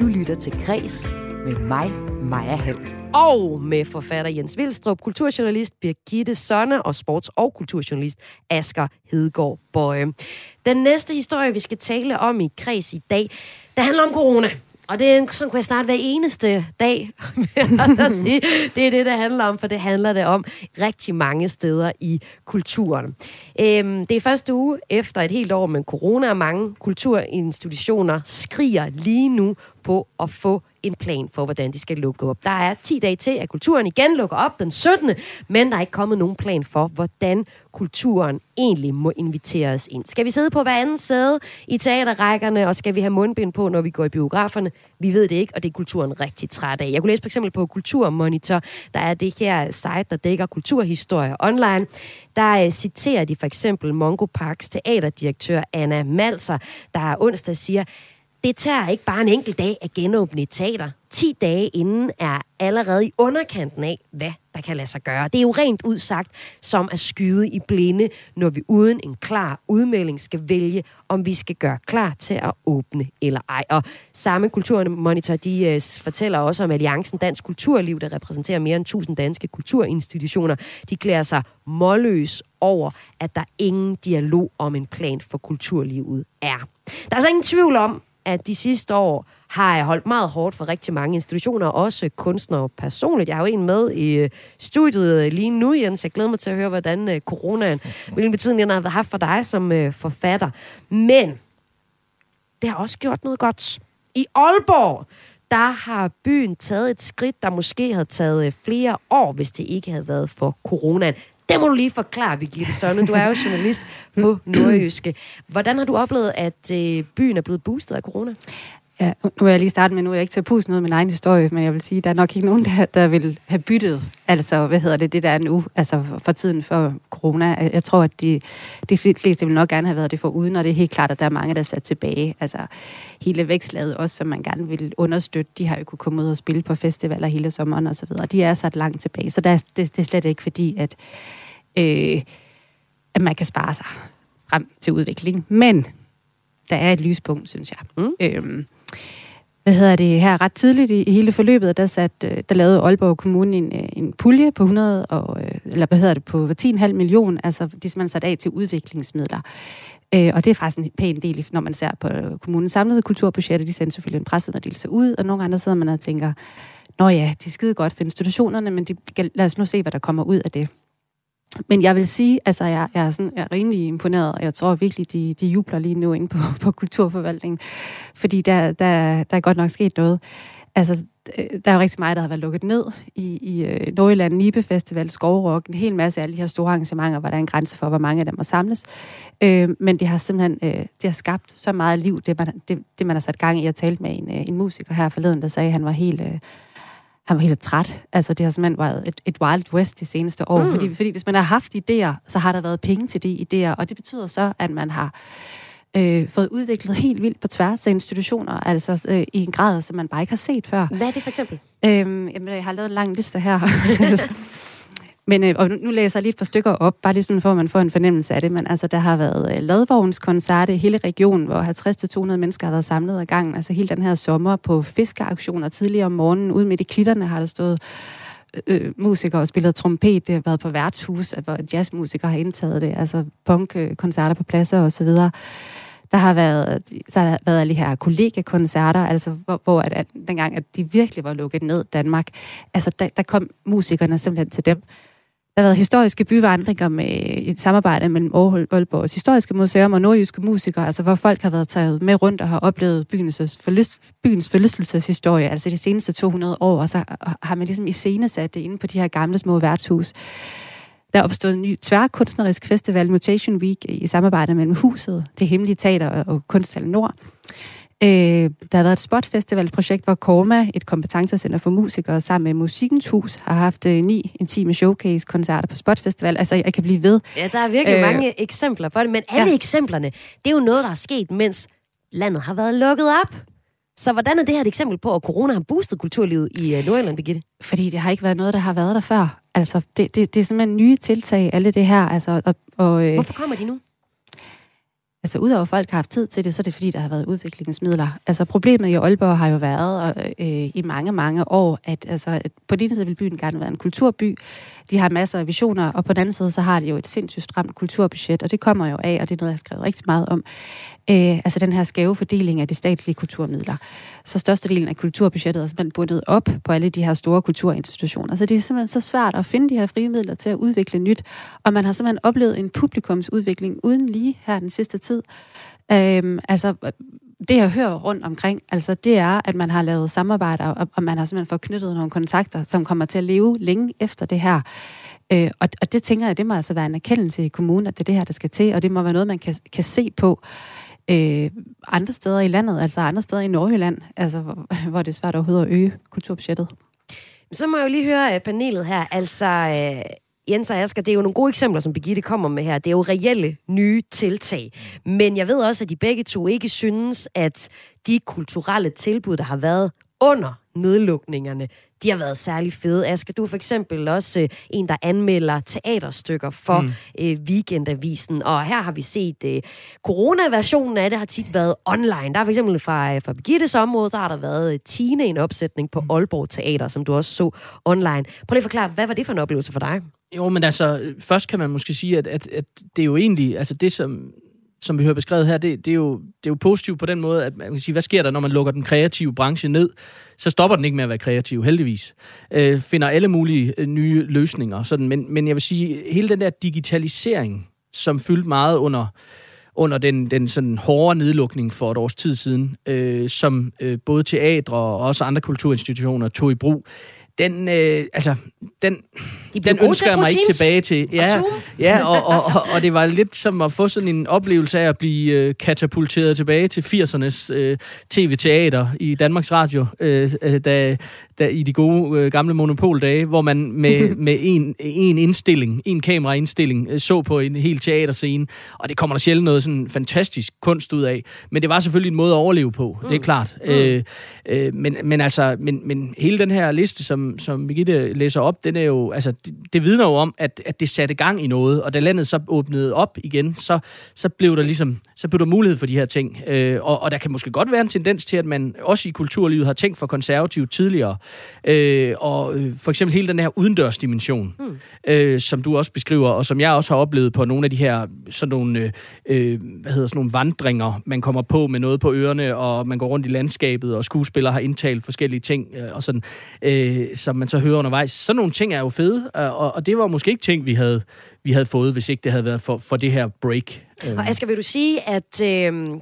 Du lytter til Græs med mig, Maja Helm. Og med forfatter Jens Vilstrup, kulturjournalist Birgitte Sonne og sports- og kulturjournalist Asger Hedegaard Bøje. Den næste historie, vi skal tale om i Kreds i dag, det handler om corona. Og det er sådan kunne jeg starte hver eneste dag (laughs) med at sige. Det er det, det handler om, for det handler det om rigtig mange steder i kulturen. Øhm, det er første uge efter et helt år med corona, og mange kulturinstitutioner skriger lige nu på at få en plan for, hvordan de skal lukke op. Der er 10 dage til, at kulturen igen lukker op den 17. Men der er ikke kommet nogen plan for, hvordan kulturen egentlig må inviteres ind. Skal vi sidde på hver anden sæde i teaterrækkerne, og skal vi have mundbind på, når vi går i biograferne? Vi ved det ikke, og det er kulturen rigtig træt af. Jeg kunne læse for eksempel på Kulturmonitor, der er det her site, der dækker kulturhistorie online. Der øh, citerer de for eksempel Mongo Parks teaterdirektør Anna Malser, der onsdag siger, det tager ikke bare en enkelt dag at genåbne et teater. 10 dage inden er allerede i underkanten af, hvad der kan lade sig gøre. Det er jo rent udsagt som at skyde i blinde, når vi uden en klar udmelding skal vælge, om vi skal gøre klar til at åbne eller ej. Og samme Kulturmonitor, de uh, fortæller også om Alliancen Dansk Kulturliv, der repræsenterer mere end 1000 danske kulturinstitutioner. De klæder sig målløs over, at der ingen dialog om en plan for kulturlivet er. Der er altså ingen tvivl om, at de sidste år har jeg holdt meget hårdt for rigtig mange institutioner, også kunstnere personligt. Jeg har jo en med i øh, studiet øh, lige nu, Jens. Jeg glæder mig til at høre, hvordan øh, coronaen, hvilken betydning den har haft for dig som forfatter. Men det har også gjort noget godt. I Aalborg, der har byen taget et skridt, der måske havde taget flere år, hvis det ikke havde været for coronaen. Det må du lige forklare, Birgitte Stønne. Du er jo journalist på Nordjyske. Hvordan har du oplevet, at øh, byen er blevet boostet af corona? Ja, nu vil jeg lige starte med, nu er jeg ikke til at puste noget med min egen historie, men jeg vil sige, at der er nok ikke nogen, der, der vil have byttet, altså, hvad hedder det, det der er nu, altså for tiden for corona. Jeg tror, at de, de fleste vil nok gerne have været det for uden, og det er helt klart, at der er mange, der er sat tilbage. Altså, hele vækstlaget også, som man gerne vil understøtte, de har jo kunne komme ud og spille på festivaler hele sommeren og så videre. De er sat langt tilbage, så der er, det, det er slet ikke fordi, at, øh, at man kan spare sig frem til udvikling. Men der er et lyspunkt, synes jeg. Mm. Øhm, hvad hedder det, her ret tidligt i, i hele forløbet, der, sat, øh, der lavede Aalborg Kommune en, øh, en pulje på 100, og, øh, eller hvad hedder det, på 10,5 million, altså de man sat af til udviklingsmidler. Øh, og det er faktisk en pæn del, når man ser på kommunens samlede kulturbudget, De sender selvfølgelig en pressemeddelelse ud, og nogle andre sidder man og tænker, nå ja, de er skide godt for institutionerne, men de, lad os nu se, hvad der kommer ud af det. Men jeg vil sige, altså jeg, jeg, er, sådan, jeg er rimelig imponeret, og jeg tror virkelig, de, de jubler lige nu inde på, (laughs) på kulturforvaltningen, fordi der, der, der er godt nok sket noget. Altså, der er jo rigtig meget, der har været lukket ned i, i øh, Nordjylland, Nibe Festival, Skovrock, en hel masse af alle de her store arrangementer, hvor der er en grænse for, hvor mange af dem må samles. Øh, men det har simpelthen øh, det har skabt så meget liv, det man, det, det man har sat gang i. at tale med en, øh, en musiker her forleden, der sagde, at han var helt... Øh, han var helt træt. Altså, det har simpelthen været et, et wild west de seneste år. Mm. Fordi, fordi hvis man har haft idéer, så har der været penge til de idéer, og det betyder så, at man har øh, fået udviklet helt vildt på tværs af institutioner, altså øh, i en grad, som man bare ikke har set før. Hvad er det for eksempel? Øhm, jamen, jeg har lavet en lang liste her. (laughs) (laughs) (laughs) Men øh, og nu læser jeg lige et par stykker op, bare lige sådan for, at man får en fornemmelse af det. Men altså, der har været øh, ladvognskoncert i hele regionen, hvor 50-200 mennesker har været samlet ad gangen. Altså hele den her sommer på fiskeaktioner tidligere om morgenen. Ude midt i klitterne har der stået øh, øh musikere og spillet trompet. Det har været på værtshus, hvor jazzmusikere har indtaget det. Altså punkkoncerter på pladser og så videre. Der har været, så har der været alle de her kollegakoncerter, altså hvor, hvor at, at, dengang, at de virkelig var lukket ned Danmark, altså der, der kom musikerne simpelthen til dem. Der har været historiske byvandringer med øh, et samarbejde mellem Aalborgs Historiske Museum og nordjyske musikere, altså hvor folk har været taget med rundt og har oplevet byens, øh, forlyst, byens forlystelseshistorie, altså de seneste 200 år, og så har man ligesom iscenesat det inde på de her gamle små værtshus. Der er opstået en ny tværkunstnerisk festival, Mutation Week, i samarbejde mellem Huset, det Hemmelige Teater og Kunsthallen Nord. Øh, der har været et spotfestivalprojekt, hvor Korma, et kompetencecenter for musikere, sammen med Musikens Hus, har haft øh, ni intime showcase-koncerter på Spotfestival. Altså, jeg kan blive ved. Ja, der er virkelig øh, mange eksempler på det, men alle ja. eksemplerne, det er jo noget, der er sket, mens landet har været lukket op. Så hvordan er det her et eksempel på, at corona har boostet kulturlivet i uh, Nordjylland, Birgitte? Fordi det har ikke været noget, der har været der før. Altså, det, det, det er simpelthen nye tiltag, alle det her. Altså, og, og, øh, Hvorfor kommer de nu? Altså, udover folk har haft tid til det, så er det fordi, der har været udviklingsmidler. Altså, problemet i Aalborg har jo været øh, i mange, mange år, at, altså, at på den ene side vil byen gerne være en kulturby. De har masser af visioner, og på den anden side, så har de jo et sindssygt stramt kulturbudget, og det kommer jo af, og det er noget, jeg har skrevet rigtig meget om. Øh, altså den her skæve fordeling af de statslige kulturmidler. Så størstedelen af kulturbudgettet er simpelthen bundet op på alle de her store kulturinstitutioner. Så det er simpelthen så svært at finde de her frie midler til at udvikle nyt, og man har simpelthen oplevet en publikumsudvikling uden lige her den sidste tid. Øhm, altså det, jeg hører rundt omkring, altså det er, at man har lavet samarbejder, og, og man har simpelthen fået knyttet nogle kontakter, som kommer til at leve længe efter det her. Øh, og, og det tænker jeg, det må altså være en erkendelse i kommunen, at det er det her, der skal til, og det må være noget, man kan, kan se på øh, andre steder i landet, altså andre steder i Nordjylland, altså, hvor, (laughs) hvor det er svært overhovedet at øge kulturbudgettet. Så må jeg jo lige høre øh, panelet her. Altså, øh, Jens og Asger, det er jo nogle gode eksempler, som Birgitte kommer med her. Det er jo reelle nye tiltag. Men jeg ved også, at de begge to ikke synes, at de kulturelle tilbud, der har været under nedlukningerne, de har været særlig fede. Asger, du er for eksempel også øh, en, der anmelder teaterstykker for mm. øh, Weekendavisen, og her har vi set øh, corona-versionen af det har tit været online. Der er for eksempel fra, øh, fra Birgittes område, der har der været øh, Tine en opsætning på mm. Aalborg Teater, som du også så online. Prøv lige at forklare, hvad var det for en oplevelse for dig? Jo, men altså, først kan man måske sige, at, at, at det er jo egentlig, altså det som, som vi hører beskrevet her, det, det, er jo, det er jo positivt på den måde, at man kan sige, hvad sker der, når man lukker den kreative branche ned? Så stopper den ikke med at være kreativ, heldigvis. Øh, finder alle mulige øh, nye løsninger. Sådan. Men, men jeg vil sige, hele den der digitalisering, som fyldte meget under, under den, den sådan hårde nedlukning for et års tid siden, øh, som øh, både teatre og også andre kulturinstitutioner tog i brug, den, øh, altså, den, De den ønsker jeg mig ikke tilbage til. Ja, og ja og, og, og, og det var lidt som at få sådan en oplevelse af at blive øh, katapulteret tilbage til 80'ernes øh, tv-teater i Danmarks Radio, øh, øh da, da, i de gode øh, gamle monopoldage, hvor man med, (laughs) med en, en indstilling, en kameraindstilling, øh, så på en hel teaterscene, og det kommer der sjældent noget sådan fantastisk kunst ud af. Men det var selvfølgelig en måde at overleve på, mm. det er mm. klart. Mm. Øh, øh, men, men altså, men, men hele den her liste, som, som Birgitte læser op, den er jo, altså, det, det vidner jo om, at, at det satte gang i noget, og da landet så åbnede op igen, så, så blev der ligesom, så blev der mulighed for de her ting. Øh, og, og der kan måske godt være en tendens til, at man også i kulturlivet har tænkt for konservativt tidligere, Øh, og øh, for eksempel hele den her udendørsdimension, mm. øh, som du også beskriver, og som jeg også har oplevet på nogle af de her sådan nogle, øh, øh, hvad hedder sådan nogle vandringer, man kommer på med noget på ørerne, og man går rundt i landskabet, og skuespillere har indtalt forskellige ting, øh, og sådan, øh, som man så hører undervejs. Sådan nogle ting er jo fede, og, og det var måske ikke ting, vi havde, vi havde fået, hvis ikke det havde været for, for det her break. Og Asger, vil du sige, at... Øh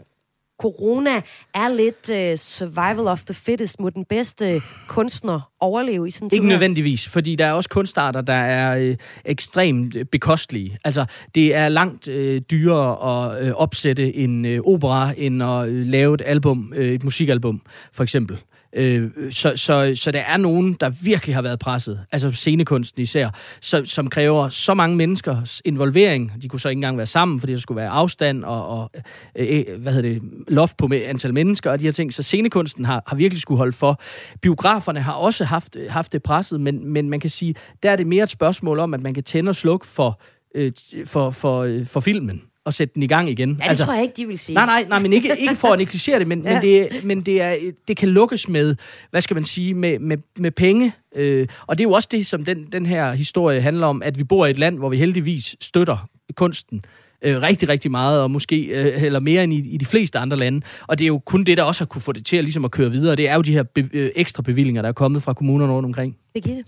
corona er lidt uh, survival of the fittest? Må den bedste kunstner overleve i sådan en Ikke nødvendigvis, fordi der er også kunstarter, der er øh, ekstremt øh, bekostelige. Altså, det er langt øh, dyrere at øh, opsætte en øh, opera, end at øh, lave et album, øh, et musikalbum, for eksempel. Øh, så, så, så der er nogen, der virkelig har været presset, altså scenekunsten især, så, som kræver så mange menneskers involvering. De kunne så ikke engang være sammen, fordi der skulle være afstand og, og øh, øh hvad hedder det, loft på med antal mennesker og de her ting. Så scenekunsten har, har virkelig skulle holde for. Biograferne har også haft, haft det presset, men, men man kan sige, der er det mere et spørgsmål om, at man kan tænde og slukke for, øh, for, for, øh, for filmen og sætte den i gang igen. Ja, det altså, tror jeg ikke, de vil sige. Nej, nej, nej, men ikke, ikke for at negligere det, men, (laughs) ja. men, det, men det, er, det kan lukkes med, hvad skal man sige, med, med, med penge. Øh, og det er jo også det, som den, den her historie handler om, at vi bor i et land, hvor vi heldigvis støtter kunsten øh, rigtig, rigtig meget, og måske øh, eller mere end i, i de fleste andre lande. Og det er jo kun det, der også har kunne få det til at, ligesom at køre videre. Det er jo de her be, øh, ekstra bevillinger, der er kommet fra kommunerne rundt omkring. Birgitte?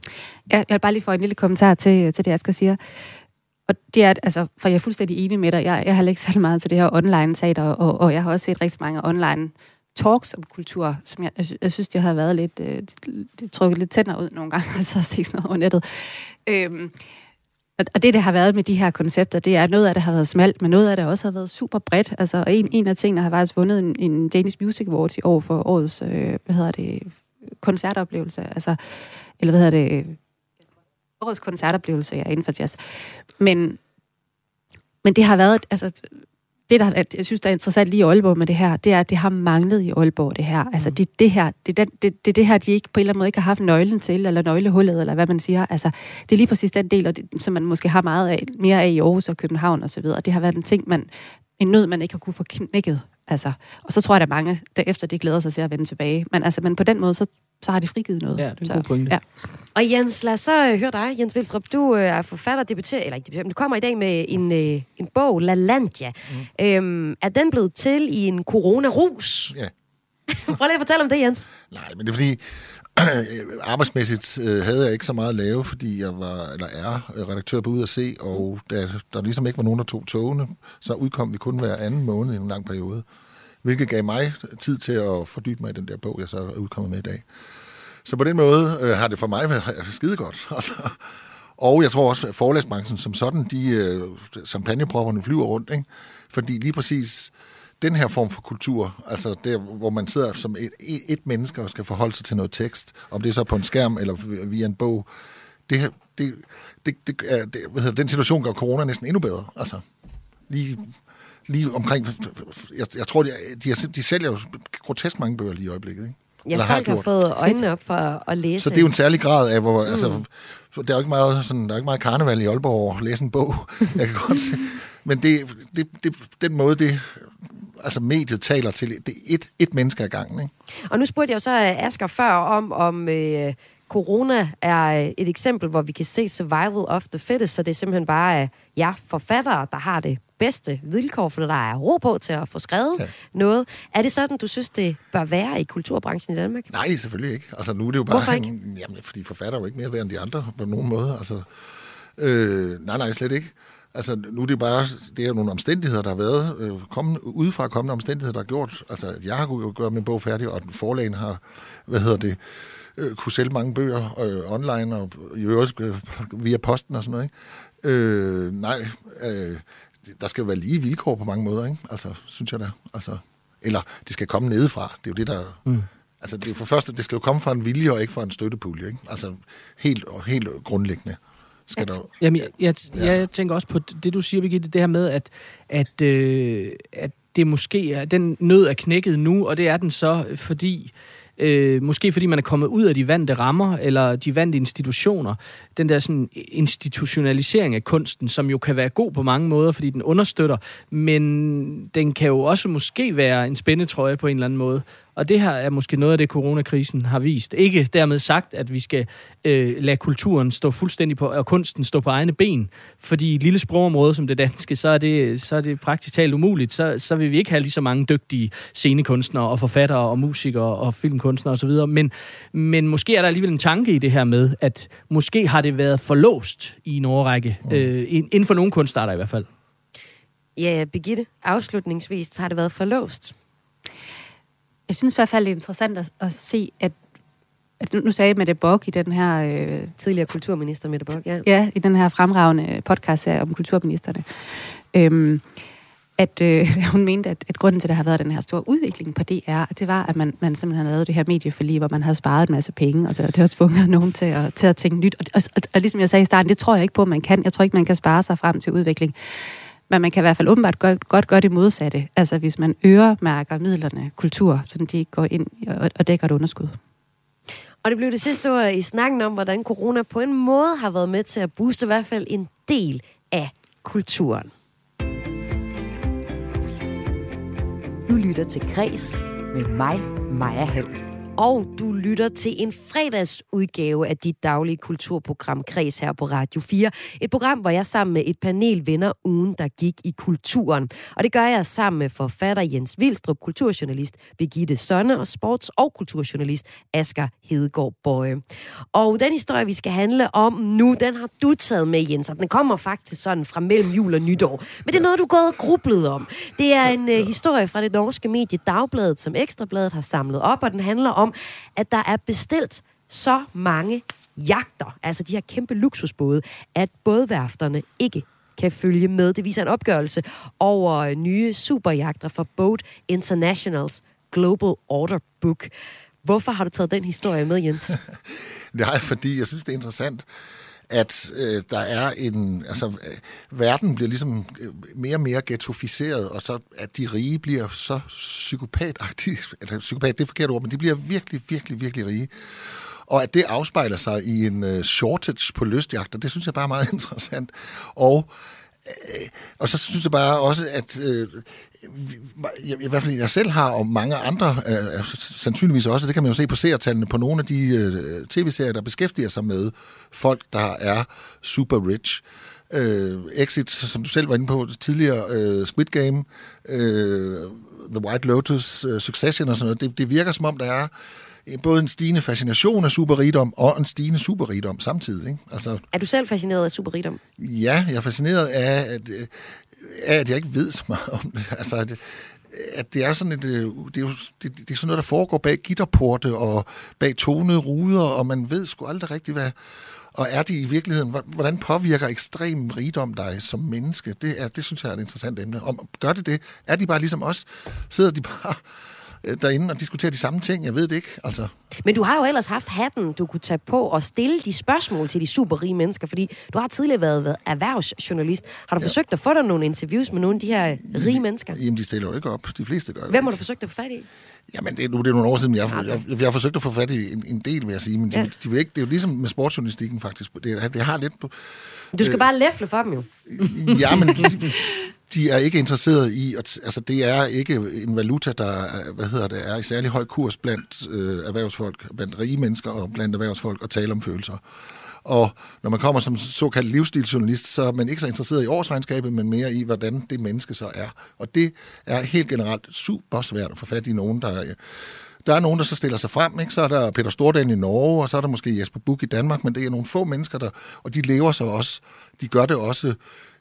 Ja, jeg vil bare lige få en lille kommentar til, til det, Asger siger. Og det er, altså, for jeg er fuldstændig enig med dig. Jeg, jeg har ikke særlig meget til det her online teater, og, og jeg har også set rigtig mange online talks om kultur, som jeg, jeg, synes, jeg synes, det har været lidt, øh, det trukket lidt tænder ud nogle gange, (laughs) altså har se sådan noget over nettet. Øhm, og det, det har været med de her koncepter, det er, at noget af det har været smalt, men noget af det også har været super bredt. Altså, en, en af tingene har faktisk vundet en, en Danish Music Awards i år for årets, øh, hvad hedder det, koncertoplevelse. Altså, eller hvad hedder det, årets koncertoplevelse ja, inden for jazz. Men, men det har været, altså, det der, jeg synes, der er interessant lige i Aalborg med det her, det er, at det har manglet i Aalborg, det her. Altså, det, det her, det, er den, det, det, det her, de ikke på en eller anden måde ikke har haft nøglen til, eller nøglehullet, eller hvad man siger. Altså, det er lige præcis den del, og det, som man måske har meget af, mere af i Aarhus og København og så videre. Det har været en ting, man, en nød, man ikke har kunne få knækket. Altså, og så tror jeg, at mange derefter, de glæder sig til at vende tilbage. Men, altså, men på den måde, så, så har de frigivet noget. Ja, det er en så, god pointe. Ja. Og Jens, lad os så øh, høre dig, Jens Vilstrup. Du øh, er forfatter, debuterer, eller ikke debuterer, men du kommer i dag med en, øh, en bog, La Landia. Mm. Øhm, er den blevet til i en corona-rus? Ja. (laughs) Prøv lige at fortælle om det, Jens. Nej, men det er fordi, (clears throat) arbejdsmæssigt øh, havde jeg ikke så meget at lave, fordi jeg var, eller er, øh, redaktør på Ud at Se, og da der ligesom ikke var nogen, der tog togene, så udkom vi kun hver anden måned i en lang periode. Hvilket gav mig tid til at fordybe mig i den der bog, jeg så er udkommet med i dag. Så på den måde øh, har det for mig været skide godt. (laughs) Altså. Og jeg tror også, at forlæsbranchen som sådan, de øh, champagnepropperne flyver rundt. Ikke? Fordi lige præcis den her form for kultur, altså der, hvor man sidder som et, et menneske og skal forholde sig til noget tekst, om det er så på en skærm eller via en bog, det, her, det, det, det, er, det hvad hedder, den situation gør corona næsten endnu bedre. Altså, lige, lige omkring, jeg, jeg tror, de, de, de sælger jo grotesk mange bøger lige i øjeblikket, ikke? Ja, Eller folk har gjort. fået øjnene op for at læse. Så det er jo en særlig grad af, hvor, mm. altså, der er jo ikke meget, sådan, der er ikke meget karneval i Aalborg at læse en bog. (laughs) Jeg kan godt se. Men det, det, det, den måde, det, altså mediet taler til, det er et, et menneske ad gangen, ikke? Og nu spurgte jeg jo så øh, Asger før om, om øh, corona er øh, et eksempel, hvor vi kan se survival of the fittest, så det er simpelthen bare øh, ja, forfattere, der har det bedste vilkår, for der er ro på til at få skrevet ja. Noget. Er det sådan, du synes, det bør være i kulturbranchen i Danmark? Nej, selvfølgelig ikke. Altså nu er det jo bare... Hvorfor ikke? En, (laughs) jamen, fordi forfatter er jo ikke mere værd end de andre på nogen måde. Altså, øh, nej, nej, slet ikke. Altså, nu er det bare, det er jo nogle omstændigheder, der har været, øh, kommende, udefra kommende omstændigheder, der har gjort, altså, jeg har kunnet gøre min bog færdig, og den forlagen har, hvad hedder det, øh, kunne sælge mange bøger øh, online, og i øvrigt øh, via posten og sådan noget, ikke? Øh, nej, øh, der skal jo være lige vilkår på mange måder, ikke? Altså, synes jeg da. Altså, eller det skal komme nedefra. Det er jo det, der... Mm. Altså, det er for første, det skal jo komme fra en vilje og ikke fra en støttepulje, ikke? Altså, helt, helt grundlæggende skal der... Jamen, jeg, jeg, jeg, jeg tænker også på det, du siger, Birgitte, det her med, at, at, øh, at det måske er, den nød er knækket nu, og det er den så, fordi øh, måske fordi man er kommet ud af de vante rammer, eller de vante institutioner, den der sådan institutionalisering af kunsten, som jo kan være god på mange måder, fordi den understøtter, men den kan jo også måske være en spændetrøje på en eller anden måde. Og det her er måske noget af det, coronakrisen har vist. Ikke dermed sagt, at vi skal øh, lade kulturen stå fuldstændig på, og kunsten stå på egne ben. Fordi i et lille sprogområde som det danske, så er det, så er det praktisk talt umuligt. Så, så vil vi ikke have lige så mange dygtige scenekunstnere og forfattere og musikere og filmkunstnere osv. Men, men måske er der alligevel en tanke i det her med, at måske har det været for låst i en årrække. Øh, inden for nogle kunstarter i hvert fald. Ja, Birgitte, afslutningsvis har det været forlåst. Jeg synes i hvert fald, det er interessant at, at se, at, at nu sagde Mette Bock i den her... Øh, Tidligere kulturminister Mette Bock, ja. ja, i den her fremragende podcast om kulturministerne, øhm, at øh, (laughs) hun mente, at, at grunden til, at der har været den her store udvikling på DR, det var, at man, man simpelthen lavet det her medieforlig, hvor man havde sparet en masse penge, og så det har tvunget nogen til at, til at tænke nyt. Og, og, og, og ligesom jeg sagde i starten, det tror jeg ikke på, at man kan. Jeg tror ikke, man kan spare sig frem til udvikling. Men man kan i hvert fald åbenbart godt, godt gøre det modsatte. Altså hvis man øremærker midlerne kultur, så de ikke går ind og, og dækker et underskud. Og det blev det sidste ord i snakken om, hvordan corona på en måde har været med til at booste i hvert fald en del af kulturen. Du lytter til Græs med mig, Maja Hall. Og du lytter til en fredagsudgave af dit daglige kulturprogram Kreds her på Radio 4. Et program, hvor jeg sammen med et panel vender ugen, der gik i kulturen. Og det gør jeg sammen med forfatter Jens Vilstrup, kulturjournalist Birgitte Sonne og sports- og kulturjournalist Asger Hedegaard Bøje. Og den historie, vi skal handle om nu, den har du taget med, Jens, og den kommer faktisk sådan fra mellem jul og nytår. Men det er noget, du er gået og grublet om. Det er en uh, historie fra det norske medie Dagbladet, som Ekstrabladet har samlet op, og den handler om om, at der er bestilt så mange jagter, altså de her kæmpe luksusbåde, at bådværfterne ikke kan følge med. Det viser en opgørelse over øh, nye superjagter fra Boat Internationals Global Order Book. Hvorfor har du taget den historie med, Jens? det har jeg, fordi jeg synes, det er interessant at øh, der er en... Altså, øh, verden bliver ligesom øh, mere og mere ghettoficeret, og så at de rige bliver så psykopatagtige... (laughs) Eller psykopat, det er forkert ord, men de bliver virkelig, virkelig, virkelig rige. Og at det afspejler sig i en øh, shortage på lystjagter, det synes jeg bare er meget (laughs) interessant. Og øh, og så synes jeg bare også, at øh, i hvert fald jeg selv har, og mange andre øh, sandsynligvis også, det kan man jo se på seertallene på nogle af de øh, tv-serier, der beskæftiger sig med folk, der er super rich. Øh, Exit, som du selv var inde på tidligere, øh, Squid Game, øh, The White Lotus, øh, Succession og sådan noget, det, det virker som om, der er både en stigende fascination af superrigdom og en stigende superrigdom samtidig. Ikke? Altså, er du selv fascineret af superrigdom? Ja, jeg er fascineret af, at, er, at jeg ikke ved så meget om det. (laughs) Altså, at, at det er sådan et, øh, det er, jo, det, det er sådan noget, der foregår bag gitterporte og bag tonede ruder, og man ved sgu aldrig rigtigt, hvad, og er de i virkeligheden, hvordan påvirker ekstrem rigdom dig som menneske? Det, er, det synes jeg er et interessant emne. Om, gør det det? Er de bare ligesom os? Sidder de bare derinde og diskutere de samme ting. Jeg ved det ikke. Altså. Men du har jo ellers haft hatten, du kunne tage på og stille de spørgsmål til de superrige mennesker, fordi du har tidligere været, erhvervsjournalist. Har du ja. forsøgt at få dig nogle interviews med nogle af de her rige mennesker? Jamen, de stiller jo ikke op. De fleste gør Hvem har du forsøgt at få fat i? Jamen, det, nu det er nogle år siden, jeg, jeg, jeg, jeg har forsøgt at få fat i en, en del, vil jeg sige, men de, ja. de vil ikke, det er jo ligesom med sportsjournalistikken faktisk. Det, jeg har lidt på, du skal øh, bare læfle for dem jo. ja, men (laughs) de, er ikke interesseret i, at, altså det er ikke en valuta, der hvad hedder det, er i særlig høj kurs blandt øh, erhvervsfolk, blandt rige mennesker og blandt erhvervsfolk at tale om følelser. Og når man kommer som såkaldt livsstilsjournalist, så er man ikke så interesseret i årsregnskabet, men mere i, hvordan det menneske så er. Og det er helt generelt super svært at få fat i nogen, der der er nogen, der så stiller sig frem, ikke? så er der Peter Stordalen i Norge, og så er der måske Jesper Buch i Danmark, men det er nogle få mennesker, der, og de lever så også, de gør det også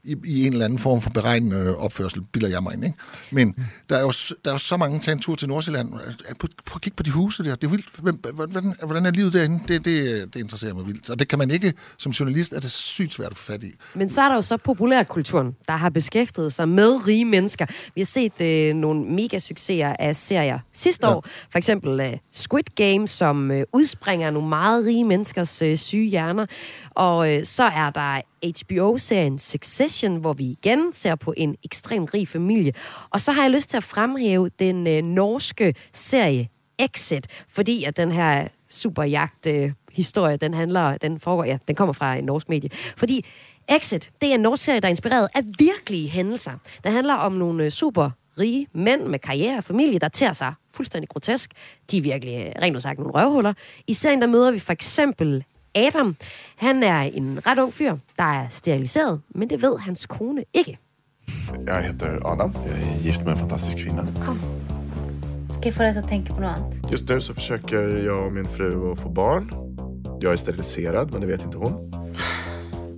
i, i en eller anden form for beregnende opførsel, bilder jeg mig ind. Ikke? Men mm. der, er jo, der er jo så mange, tage en tur til Nordsjælland, prøv at kigge på de huse der, det er vildt, hvordan, hvordan er livet derinde? Det, det, det interesserer mig vildt, og det kan man ikke, som journalist, er det sygt svært at få fat i. Men så er der jo så populærkulturen, der har beskæftiget sig med rige mennesker. Vi har set øh, nogle mega succeser af serier sidste ja. år, for eksempel øh, Squid Game, som øh, udspringer nogle meget rige menneskers øh, syge hjerner, og øh, så er der HBO-serien Succession, hvor vi igen ser på en ekstremt rig familie. Og så har jeg lyst til at fremhæve den øh, norske serie Exit, fordi at den her superjagt øh, historie, den handler, den foregår, ja, den kommer fra en norsk medie. Fordi Exit, det er en norsk serie, der er inspireret af virkelige hændelser. Den handler om nogle øh, super rige mænd med karriere og familie, der tager sig fuldstændig grotesk. De er virkelig, øh, rent sagt, nogle røvhuller. I serien, der møder vi for eksempel Adam. Han er en ret ung fyr, der er steriliseret, men det ved hans kone ikke. Jeg heter Adam. Jag är gift med en fantastisk kvinna. Kom. Ska jag få dig att tänka på något annat? Just nu så försöker jag och min fru att få barn. Jag är steriliserad, men det vet inte hon.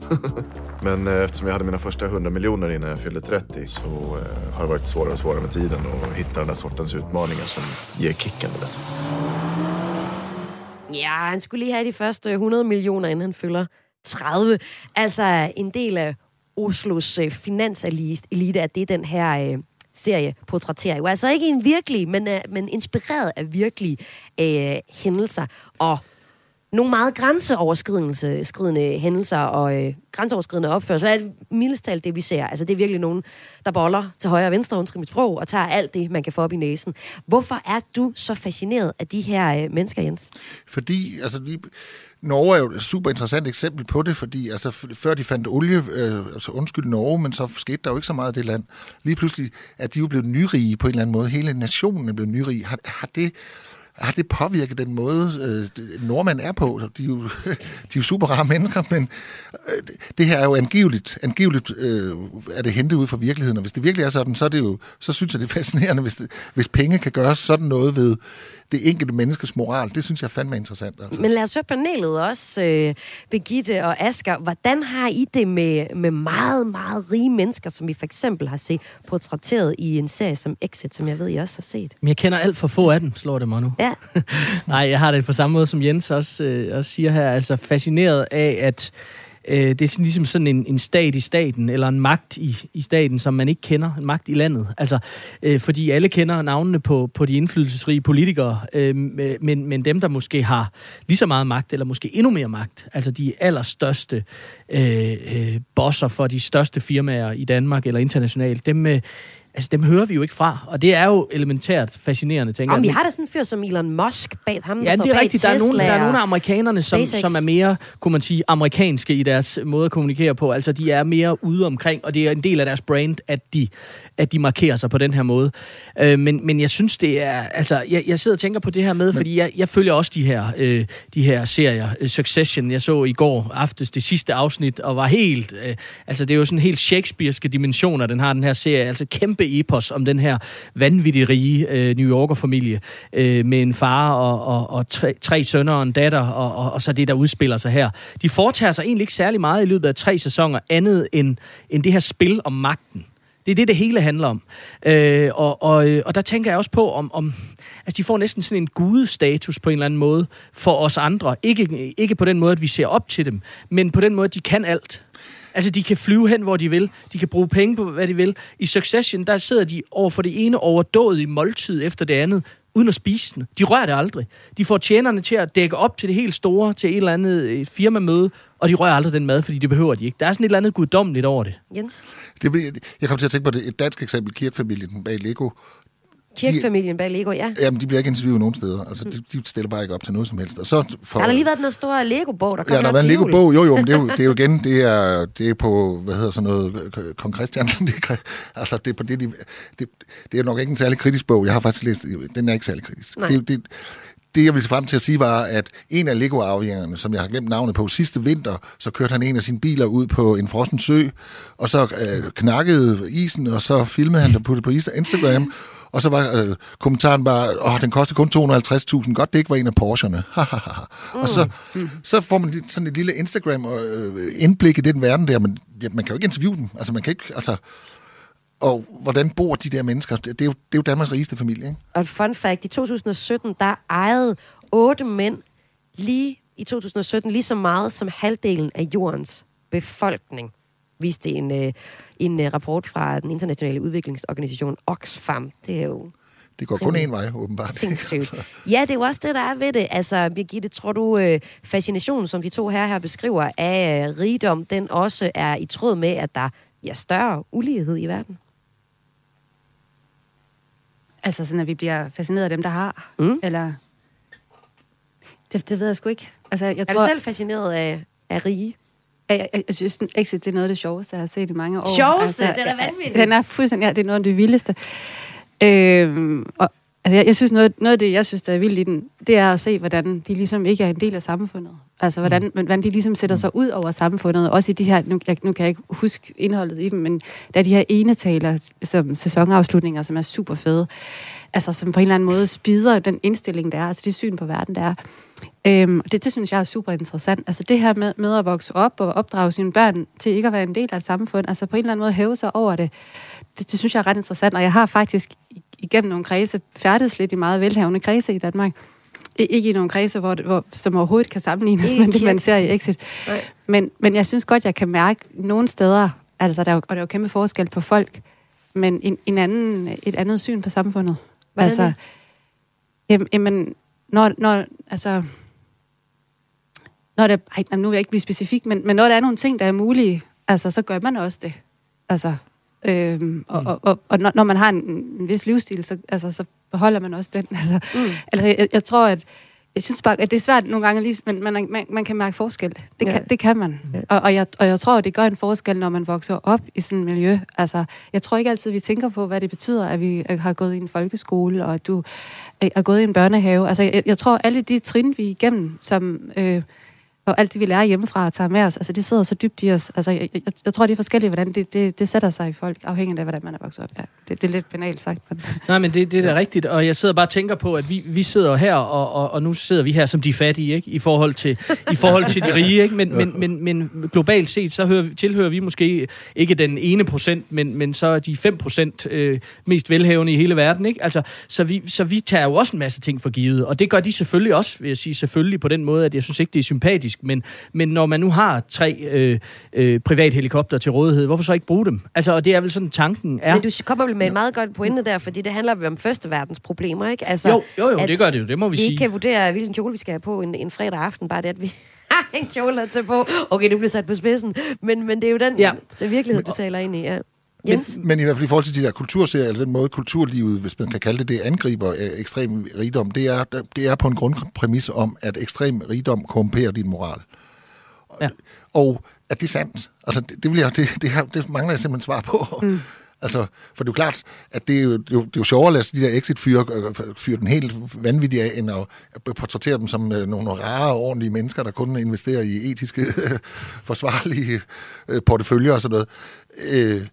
(laughs) Men eh, eftersom jag hade mina första 100 miljoner innan jag fyllde 30 så eh, har det varit svårare och svårare med tiden att hitta den där sortens utmaningar som ger kicken. Det. Ja, han skulle lige have de første 100 millioner, inden han fylder 30. Altså en del af Oslos øh, finanselite, at det er den her øh, serie portrætterer. Jo altså ikke en virkelig, men, øh, men inspireret af virkelige øh, hændelser. Og nogle meget grænseoverskridende hændelser og øh, grænseoverskridende opførsel. er mildestalt det, vi ser. Altså, det er virkelig nogen, der boller til højre og venstre, undskyld mit sprog, og tager alt det, man kan få op i næsen. Hvorfor er du så fascineret af de her øh, mennesker, Jens? Fordi, altså, lige, Norge er jo et super interessant eksempel på det, fordi altså, før de fandt olie, øh, altså undskyld Norge, men så skete der jo ikke så meget af det land. Lige pludselig er de jo blevet nyrige på en eller anden måde. Hele nationen er blevet nyrige. Har, har det har det påvirket den måde, øh, nordmænd er på? De er jo, (laughs) de er jo super rare mennesker, men øh, det her er jo angiveligt, angiveligt øh, er det hentet ud fra virkeligheden, og hvis det virkelig er sådan, så, er det jo, så synes jeg, det er fascinerende, hvis, det, hvis penge kan gøre sådan noget ved det enkelte menneskes moral. Det synes jeg fandme er interessant. Altså. Men lad os høre panelet også, øh, Begitte og Asger. Hvordan har I det med, med meget, meget rige mennesker, som vi for eksempel har set portrætteret i en serie som Exit, som jeg ved, I også har set? Men jeg kender alt for få af dem, slår det mig nu. Ja. (laughs) Nej, jeg har det på samme måde, som Jens også, øh, også siger her. Altså fascineret af, at øh, det er sådan, ligesom sådan en, en stat i staten, eller en magt i, i staten, som man ikke kender, en magt i landet. Altså, øh, fordi alle kender navnene på, på de indflydelsesrige politikere, øh, men, men dem, der måske har lige så meget magt, eller måske endnu mere magt, altså de allerstørste øh, øh, bosser for de største firmaer i Danmark eller internationalt, dem, øh, altså dem hører vi jo ikke fra, og det er jo elementært fascinerende, tænker Jamen, jeg. vi har da sådan en fyr som Elon Musk bag ham, Ja, der det er rigtigt. Der er, nogle, der er nogle af amerikanerne, som, SpaceX. som er mere, kunne man sige, amerikanske i deres måde at kommunikere på. Altså, de er mere ude omkring, og det er en del af deres brand, at de, at de markerer sig på den her måde. Øh, men, men jeg synes, det er... Altså, jeg, jeg sidder og tænker på det her med, fordi jeg, jeg følger også de her, øh, de her serier. Øh, Succession, jeg så i går aftes det sidste afsnit, og var helt... Øh, altså, det er jo sådan helt shakespearske dimensioner, den har, den her serie. Altså, kæmpe epos om den her vanvittigt rige øh, New Yorker-familie øh, med en far og, og, og tre, tre sønner og en datter, og, og, og så det, der udspiller sig her. De foretager sig egentlig ikke særlig meget i løbet af tre sæsoner, andet end, end det her spil om magten. Det er det, det hele handler om. Øh, og, og, øh, og der tænker jeg også på, om, om altså, de får næsten sådan en gudestatus på en eller anden måde for os andre. Ikke, ikke på den måde, at vi ser op til dem, men på den måde, at de kan alt. Altså, de kan flyve hen, hvor de vil. De kan bruge penge på, hvad de vil. I Succession, der sidder de over for det ene overdådige måltid efter det andet, uden at spise den. De rører det aldrig. De får tjenerne til at dække op til det helt store, til et eller andet øh, firmamøde, og de rører aldrig den mad, fordi det behøver de ikke. Der er sådan et eller andet guddommeligt over det. Jens? Det, bliver- jeg kom til at tænke på det, et dansk eksempel, Kirk-familien bag Lego. Kirkefamilien bag Lego, ja. Jamen, de bliver ikke interviewet nogen steder. Altså, de, de stiller bare ikke op til noget som helst. Og så for, Der har der lige været den store Lego-bog, der Ja, kommer der har været en. Lego-bog. Jo, jo, men det er jo, (laughs) det er jo igen, det er, det er på, hvad hedder sådan noget, Kong Christian. (laughs) Det er, altså, det er på det, de, det, det er nok ikke en særlig kritisk bog. Jeg har faktisk læst, den er ikke særlig kritisk. Nej. Det, det, det, jeg ville se frem til at sige, var, at en af Lego-afhængerne, som jeg har glemt navnet på, sidste vinter, så kørte han en af sine biler ud på en frossen sø, og så øh, knakkede isen, og så filmede han det på, på Instagram, (laughs) og så var øh, kommentaren bare, åh, den koster kun 250.000, godt det ikke var en af Porscherne. mm. Og så, så får man sådan et lille Instagram øh, indblik i den verden der, men ja, man kan jo ikke interviewe dem. Altså, man kan ikke, altså, og hvordan bor de der mennesker? Det, er, jo, det er jo Danmarks rigeste familie, ikke? Og fun fact, i 2017, der ejede otte mænd lige i 2017 lige så meget som halvdelen af jordens befolkning, viste en, øh, en øh, rapport fra den internationale udviklingsorganisation Oxfam. Det er jo Det går kun én vej, åbenbart. sindssygt. (laughs) Ja, det er jo også det, der er ved det. Altså, Birgitte, tror du, øh, fascinationen, som de to her her beskriver, af øh, rigdom, den også er i tråd med, at der er større ulighed i verden? Altså sådan, at vi bliver fascineret af dem, der har. Mm. Eller... Det, det ved jeg sgu ikke. Altså, jeg Er tror, du selv fascineret af, af rige? Jeg, jeg, jeg synes, Exit det er noget af det sjoveste, jeg har set i mange år. Sjoveste? Den er vanvittig. Den er fuldstændig, ja, det er noget af det vildeste. Øhm, og, Altså, jeg, jeg synes, noget, noget af det, jeg synes, der er vildt i den, det er at se, hvordan de ligesom ikke er en del af samfundet. Altså, hvordan, mm. hvordan de ligesom sætter sig ud over samfundet. Også i de her, nu, jeg, nu kan jeg ikke huske indholdet i dem, men der er de her enetaler, som sæsonafslutninger, som er super fede. Altså, som på en eller anden måde spider den indstilling, der er, altså det syn på verden, der er. Øhm, det, det synes jeg er super interessant. Altså det her med, med at vokse op og opdrage sine børn til ikke at være en del af et samfund, altså på en eller anden måde hæve sig over det, det, det synes jeg er ret interessant. Og jeg har faktisk igennem nogle kredse færdes lidt i meget velhavende kredse i Danmark. Ikke i nogle kredse, hvor, hvor, som overhovedet kan sammenlignes med det, man ser i Exit. Men, men jeg synes godt, jeg kan mærke nogle steder, altså der er jo, og der er jo kæmpe forskel på folk, men en, en anden, et andet syn på samfundet. Hvordan altså, jamen, jamen, når, når, altså, når der, ej, nu vil jeg ikke blive specifik, men, men når der er nogle ting, der er mulige, altså, så gør man også det. Altså, øhm, og, Mm. og, og, og når, når man har en, en vis livsstil, så, altså, så beholder man også den. (laughs) Altså, Mm. altså jeg, jeg tror, at jeg synes bare, at det er svært nogle gange, lige, men man, man, man kan mærke forskel. Det, Ja. kan, det kan man. Ja. Og, og, jeg, og jeg tror, det gør en forskel, når man vokser op i sådan et miljø. Altså, jeg tror ikke altid, vi tænker på, hvad det betyder, at vi har gået i en folkeskole, og at du er gået i en børnehave. Altså, jeg, jeg tror, alle de trin, vi er igennem, som... Øh, og alt det, vi lærer hjemmefra og tager med os, altså det sidder så dybt i os. Altså, jeg, jeg, jeg tror, det er forskelligt, hvordan det, det, det sætter sig i folk, afhængigt af, hvordan man er vokset op. Ja, det, det er lidt banalt sagt. Men... Nej, men det, det er da rigtigt, og jeg sidder bare og tænker på, at vi, vi sidder her, og, og, og nu sidder vi her som de fattige, ikke? I forhold til, i forhold til de rige, ikke? Men, men, men, men globalt set, så hører, vi- tilhører vi måske ikke den ene procent, men, men så er de 5 procent øh, mest velhavende i hele verden, ikke? Altså, så, vi, så vi tager jo også en masse ting for givet, og det gør de selvfølgelig også, vil jeg sige, selvfølgelig på den måde, at jeg synes ikke, det er sympatisk, men, men når man nu har tre øh, øh, privathelikopter til rådighed, hvorfor så ikke bruge dem? Altså, og det er vel sådan, tanken er. Men du kommer vel med en meget godt pointe der, fordi det handler vel om første verdens problemer, ikke? Altså, Jo, jo, jo, det gør det jo, det må vi vi sige. ikke kan vurdere, hvilken kjole vi skal have på en, en fredag aften, bare det, at vi (laughs) en kjole at tage på. Okay, nu bliver sat på spidsen, men, men det er jo den Ja. det virkelighed, du taler ind i. Ja. Jens? Men i hvert fald i forhold til de der kulturserier, eller den måde kulturlivet, hvis man kan kalde det det, angriber øh, ekstrem rigdom, det er, det er på en grundpræmis om, at ekstrem rigdom korrumperer din moral. Ja. Og er det sandt? Altså, det, det, vil jeg, det, det, her, det mangler jeg simpelthen svar på. Mm. Altså, for det er jo klart, at det er jo, det er jo, det er jo sjovere at lade de der exit-fyre øh, fyre den helt vanvittige af, end at portrættere dem som øh, nogle rare, ordentlige mennesker, der kun investerer i etiske, (laughs) forsvarlige porteføljer og sådan noget. Øh,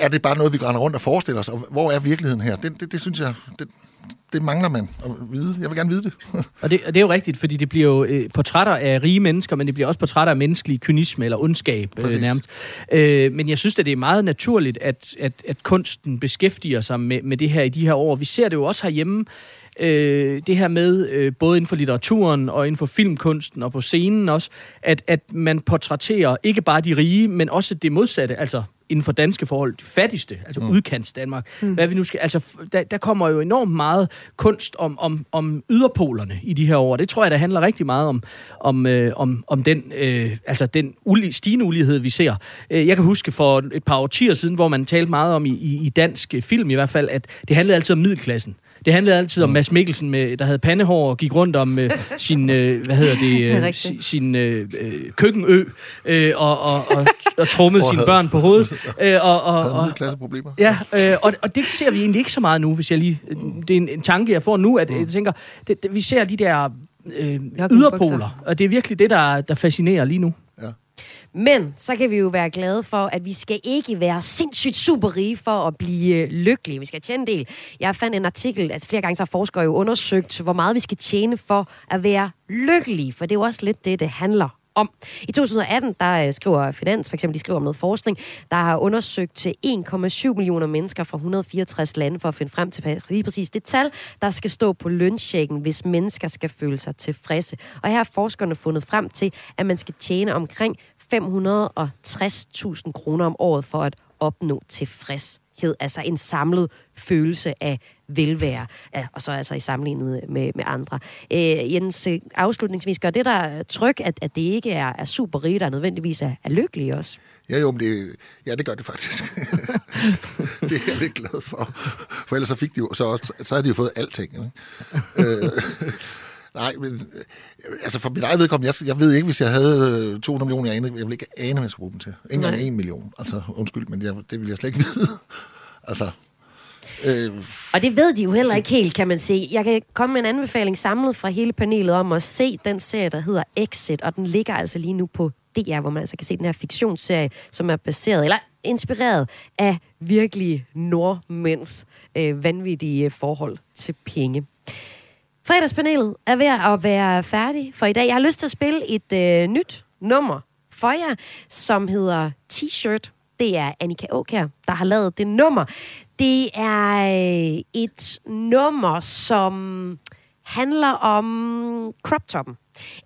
er det bare noget, vi grænder rundt og forestiller os? Og hvor er virkeligheden her? Det, det, det synes jeg, det, det mangler man at vide. Jeg vil gerne vide det. Og det, og det er jo rigtigt, fordi det bliver jo øh, portrætter af rige mennesker, men det bliver også portrætter af menneskelig kynisme eller ondskab øh, nærmest. Øh, men jeg synes, at det er meget naturligt, at, at, at kunsten beskæftiger sig med, med det her i de her år. Vi ser det jo også herhjemme, øh, det her med, øh, både inden for litteraturen og inden for filmkunsten og på scenen også, at, at man portrætterer ikke bare de rige, men også det modsatte, altså inden for danske forhold, de fattigste, altså mm. udkants Danmark. Mm. Hvad vi nu skal, altså, der, der kommer jo enormt meget kunst om, om, om yderpolerne i de her år. Det tror jeg, der handler rigtig meget om, om, øh, om, om den, øh, altså den uli, stigende ulighed, vi ser. Øh, jeg kan huske for et par årtier siden, hvor man talte meget om i, i, i dansk film i hvert fald, at det handlede altid om middelklassen. Det handlede altid om Mads Mikkelsen, med, der havde pandehår og gik rundt om øh, (laughs) sin, øh, hvad hedder det, øh, rigtigt. si, sin øh, øh, køkkenø, øh, og, og, og, og trummede (laughs) sine børn på hovedet. (laughs) Øh, og, og, Havde og, middelklasseproblemer. Ja, øh, og, og det ser vi egentlig ikke så meget nu, hvis jeg lige... Det er en, en tanke, jeg får nu, at jeg tænker, det, det, vi ser de der øh, yderpoler, og det er virkelig det, der, der fascinerer lige nu. Men så kan vi jo være glade for, at vi skal ikke være sindssygt super rige for at blive øh, lykkelige. Vi skal tjene en del. Jeg fandt en artikel, altså flere gange så har forskere jo undersøgt, hvor meget vi skal tjene for at være lykkelige. For det er jo også lidt det, det handler om. I 2018, der øh, skriver Finans, for eksempel, de skriver om noget forskning, der har undersøgt til 1,7 millioner mennesker fra 164 lande for at finde frem til lige præcis det tal, der skal stå på lønchecken, hvis mennesker skal føle sig tilfredse. Og her har forskerne fundet frem til, at man skal tjene omkring 560.000 kroner om året for at opnå tilfredshed. Altså en samlet følelse af velvære. Ja, og så altså i sammenlignet med, med andre. Øh, Jens, afslutningsvis gør det der tryk, at, at det ikke er, er super rige, der nødvendigvis er, er lykkelige også. Ja, jo, men det, ja, det gør det faktisk. (laughs) det er jeg lidt glad for. For ellers så fik de jo, så, også, så havde de jo fået alting. Ikke? øh, nej, men øh, altså for mit eget vedkommende, jeg, jeg ved ikke, hvis jeg havde øh, 200 millioner, jeg, jeg ville ikke ane, hvad jeg skulle bruge dem til. Ikke engang Nej. en million. Altså, undskyld, men jeg, det ville jeg slet ikke vide. (laughs) altså, Øh, Og det ved de jo heller ikke helt, kan man se. Jeg kan komme med en anbefaling samlet fra hele panelet om at se den serie, der hedder Exit, og den ligger altså lige nu på DR, hvor man altså kan se den her fiktionsserie, som er baseret, eller inspireret af virkelige nordmænds øh, vanvittige øh, forhold til penge. Fredagspanelet er ved at være færdig for i dag. Jeg har lyst til at spille et øh, nyt nummer for jer, som hedder T-shirt. Det er Annika Åkær, der har lavet det nummer. Det er øh, et nummer, som handler om crop toppen.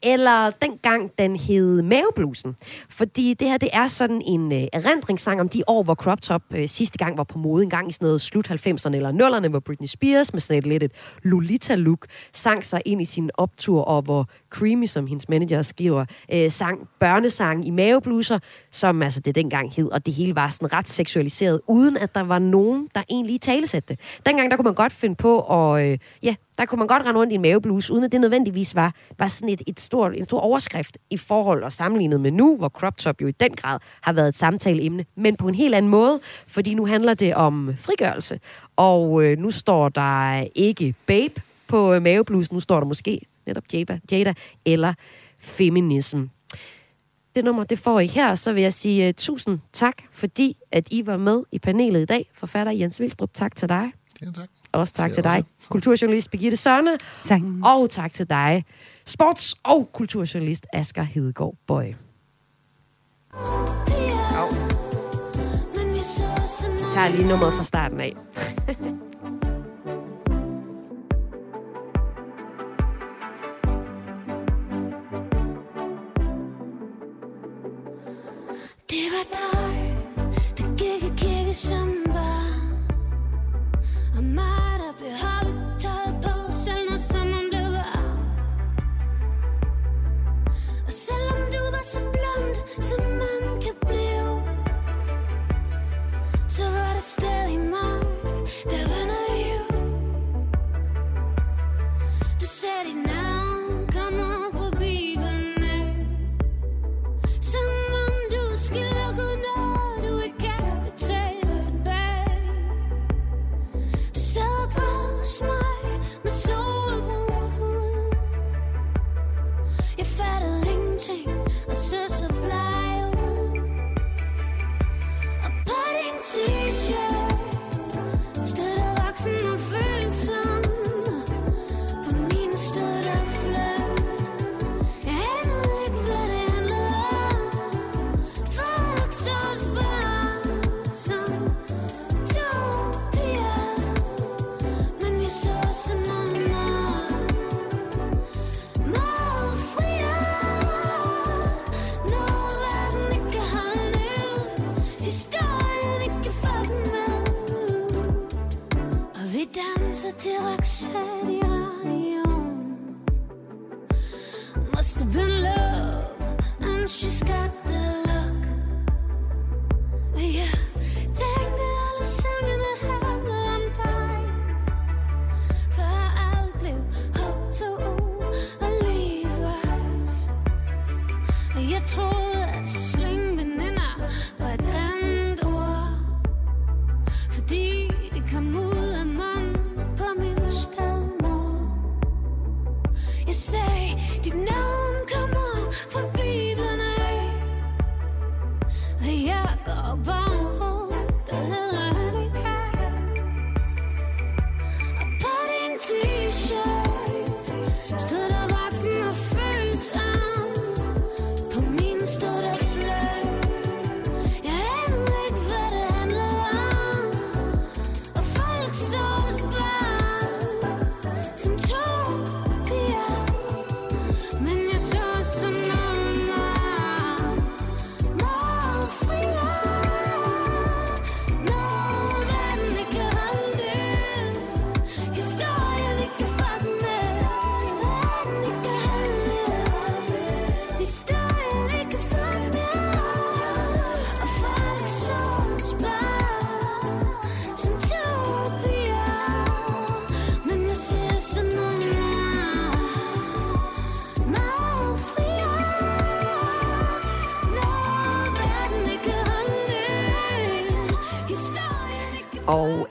Eller dengang den hed Maveblusen. Fordi det her, det er sådan en øh, erindringssang om de år, hvor crop top øh, sidste gang var på mode. En gang i sådan noget slut 90'erne eller 0'erne, hvor Britney Spears med sådan et lidt et Lolita-look sang sig ind i sin optur, og hvor Creamy, som hendes manager skriver, øh, sang børnesang i mavebluser, som altså det dengang hed, og det hele var sådan ret seksualiseret, uden at der var nogen, der egentlig talesatte det. Dengang, der kunne man godt finde på, og øh, ja, der kunne man godt rende rundt i en mavebluse, uden at det nødvendigvis var, var sådan et, et stort, en stor overskrift i forhold og sammenlignet med nu, hvor crop top jo i den grad har været et samtaleemne, men på en helt anden måde, fordi nu handler det om frigørelse. Og øh, nu står der ikke babe på øh, maveblusen, nu står der måske netop Jada, Jada eller feminism. Det nummer, det får I her, så vil jeg sige uh, tusind tak, fordi at I var med i panelet i dag. Forfatter Jens Vildstrup, tak til dig. ja, tak. Også tak Til dig, også. kulturjournalist Birgitte Sørne. Tak. Og tak til dig, sports- og kulturjournalist Asger Hedegaard Bøje. Jeg tager lige nummeret fra starten af. Det var dig, der gik i kirke som Og mig, der watching.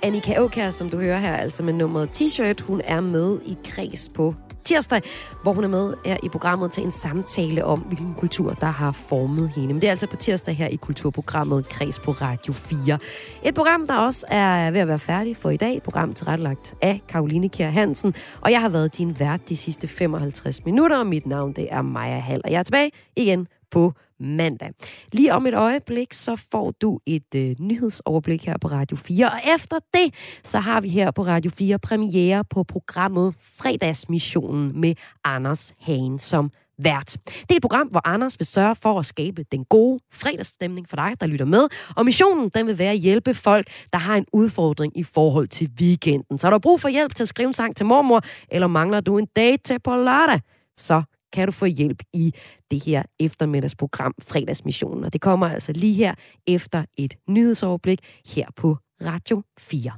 Annika Aukær, som du hører her, altså med nummeret T-shirt. Hun er med i Kreds på tirsdag, hvor hun er med her i programmet til en samtale om, hvilken kultur, der har formet hende. Men det er altså på tirsdag her i kulturprogrammet Kreds på Radio 4. Et program, der også er ved at være færdig for i dag. Et program tilrettelagt af Karoline Kjær Hansen. Og jeg har været din vært de sidste 55 minutter, og mit navn det er Maja Hall. Og jeg er tilbage igen på mandag. Lige om et øjeblik, så får du et øh, nyhedsoverblik her på Radio 4. Og efter det, så har vi her på Radio 4 premiere på programmet Fredagsmissionen med Anders Hagen som vært. Det er et program, hvor Anders vil sørge for at skabe den gode fredagsstemning for dig, der lytter med. Og missionen, den vil være at hjælpe folk, der har en udfordring i forhold til weekenden. Så har du brug for hjælp til at skrive en sang til mormor, eller mangler du en date til på lørdag, så kan du få hjælp i det her eftermiddagsprogram Fredagsmissionen. Og det kommer altså lige her efter et nyhedsoverblik her på Radio 4.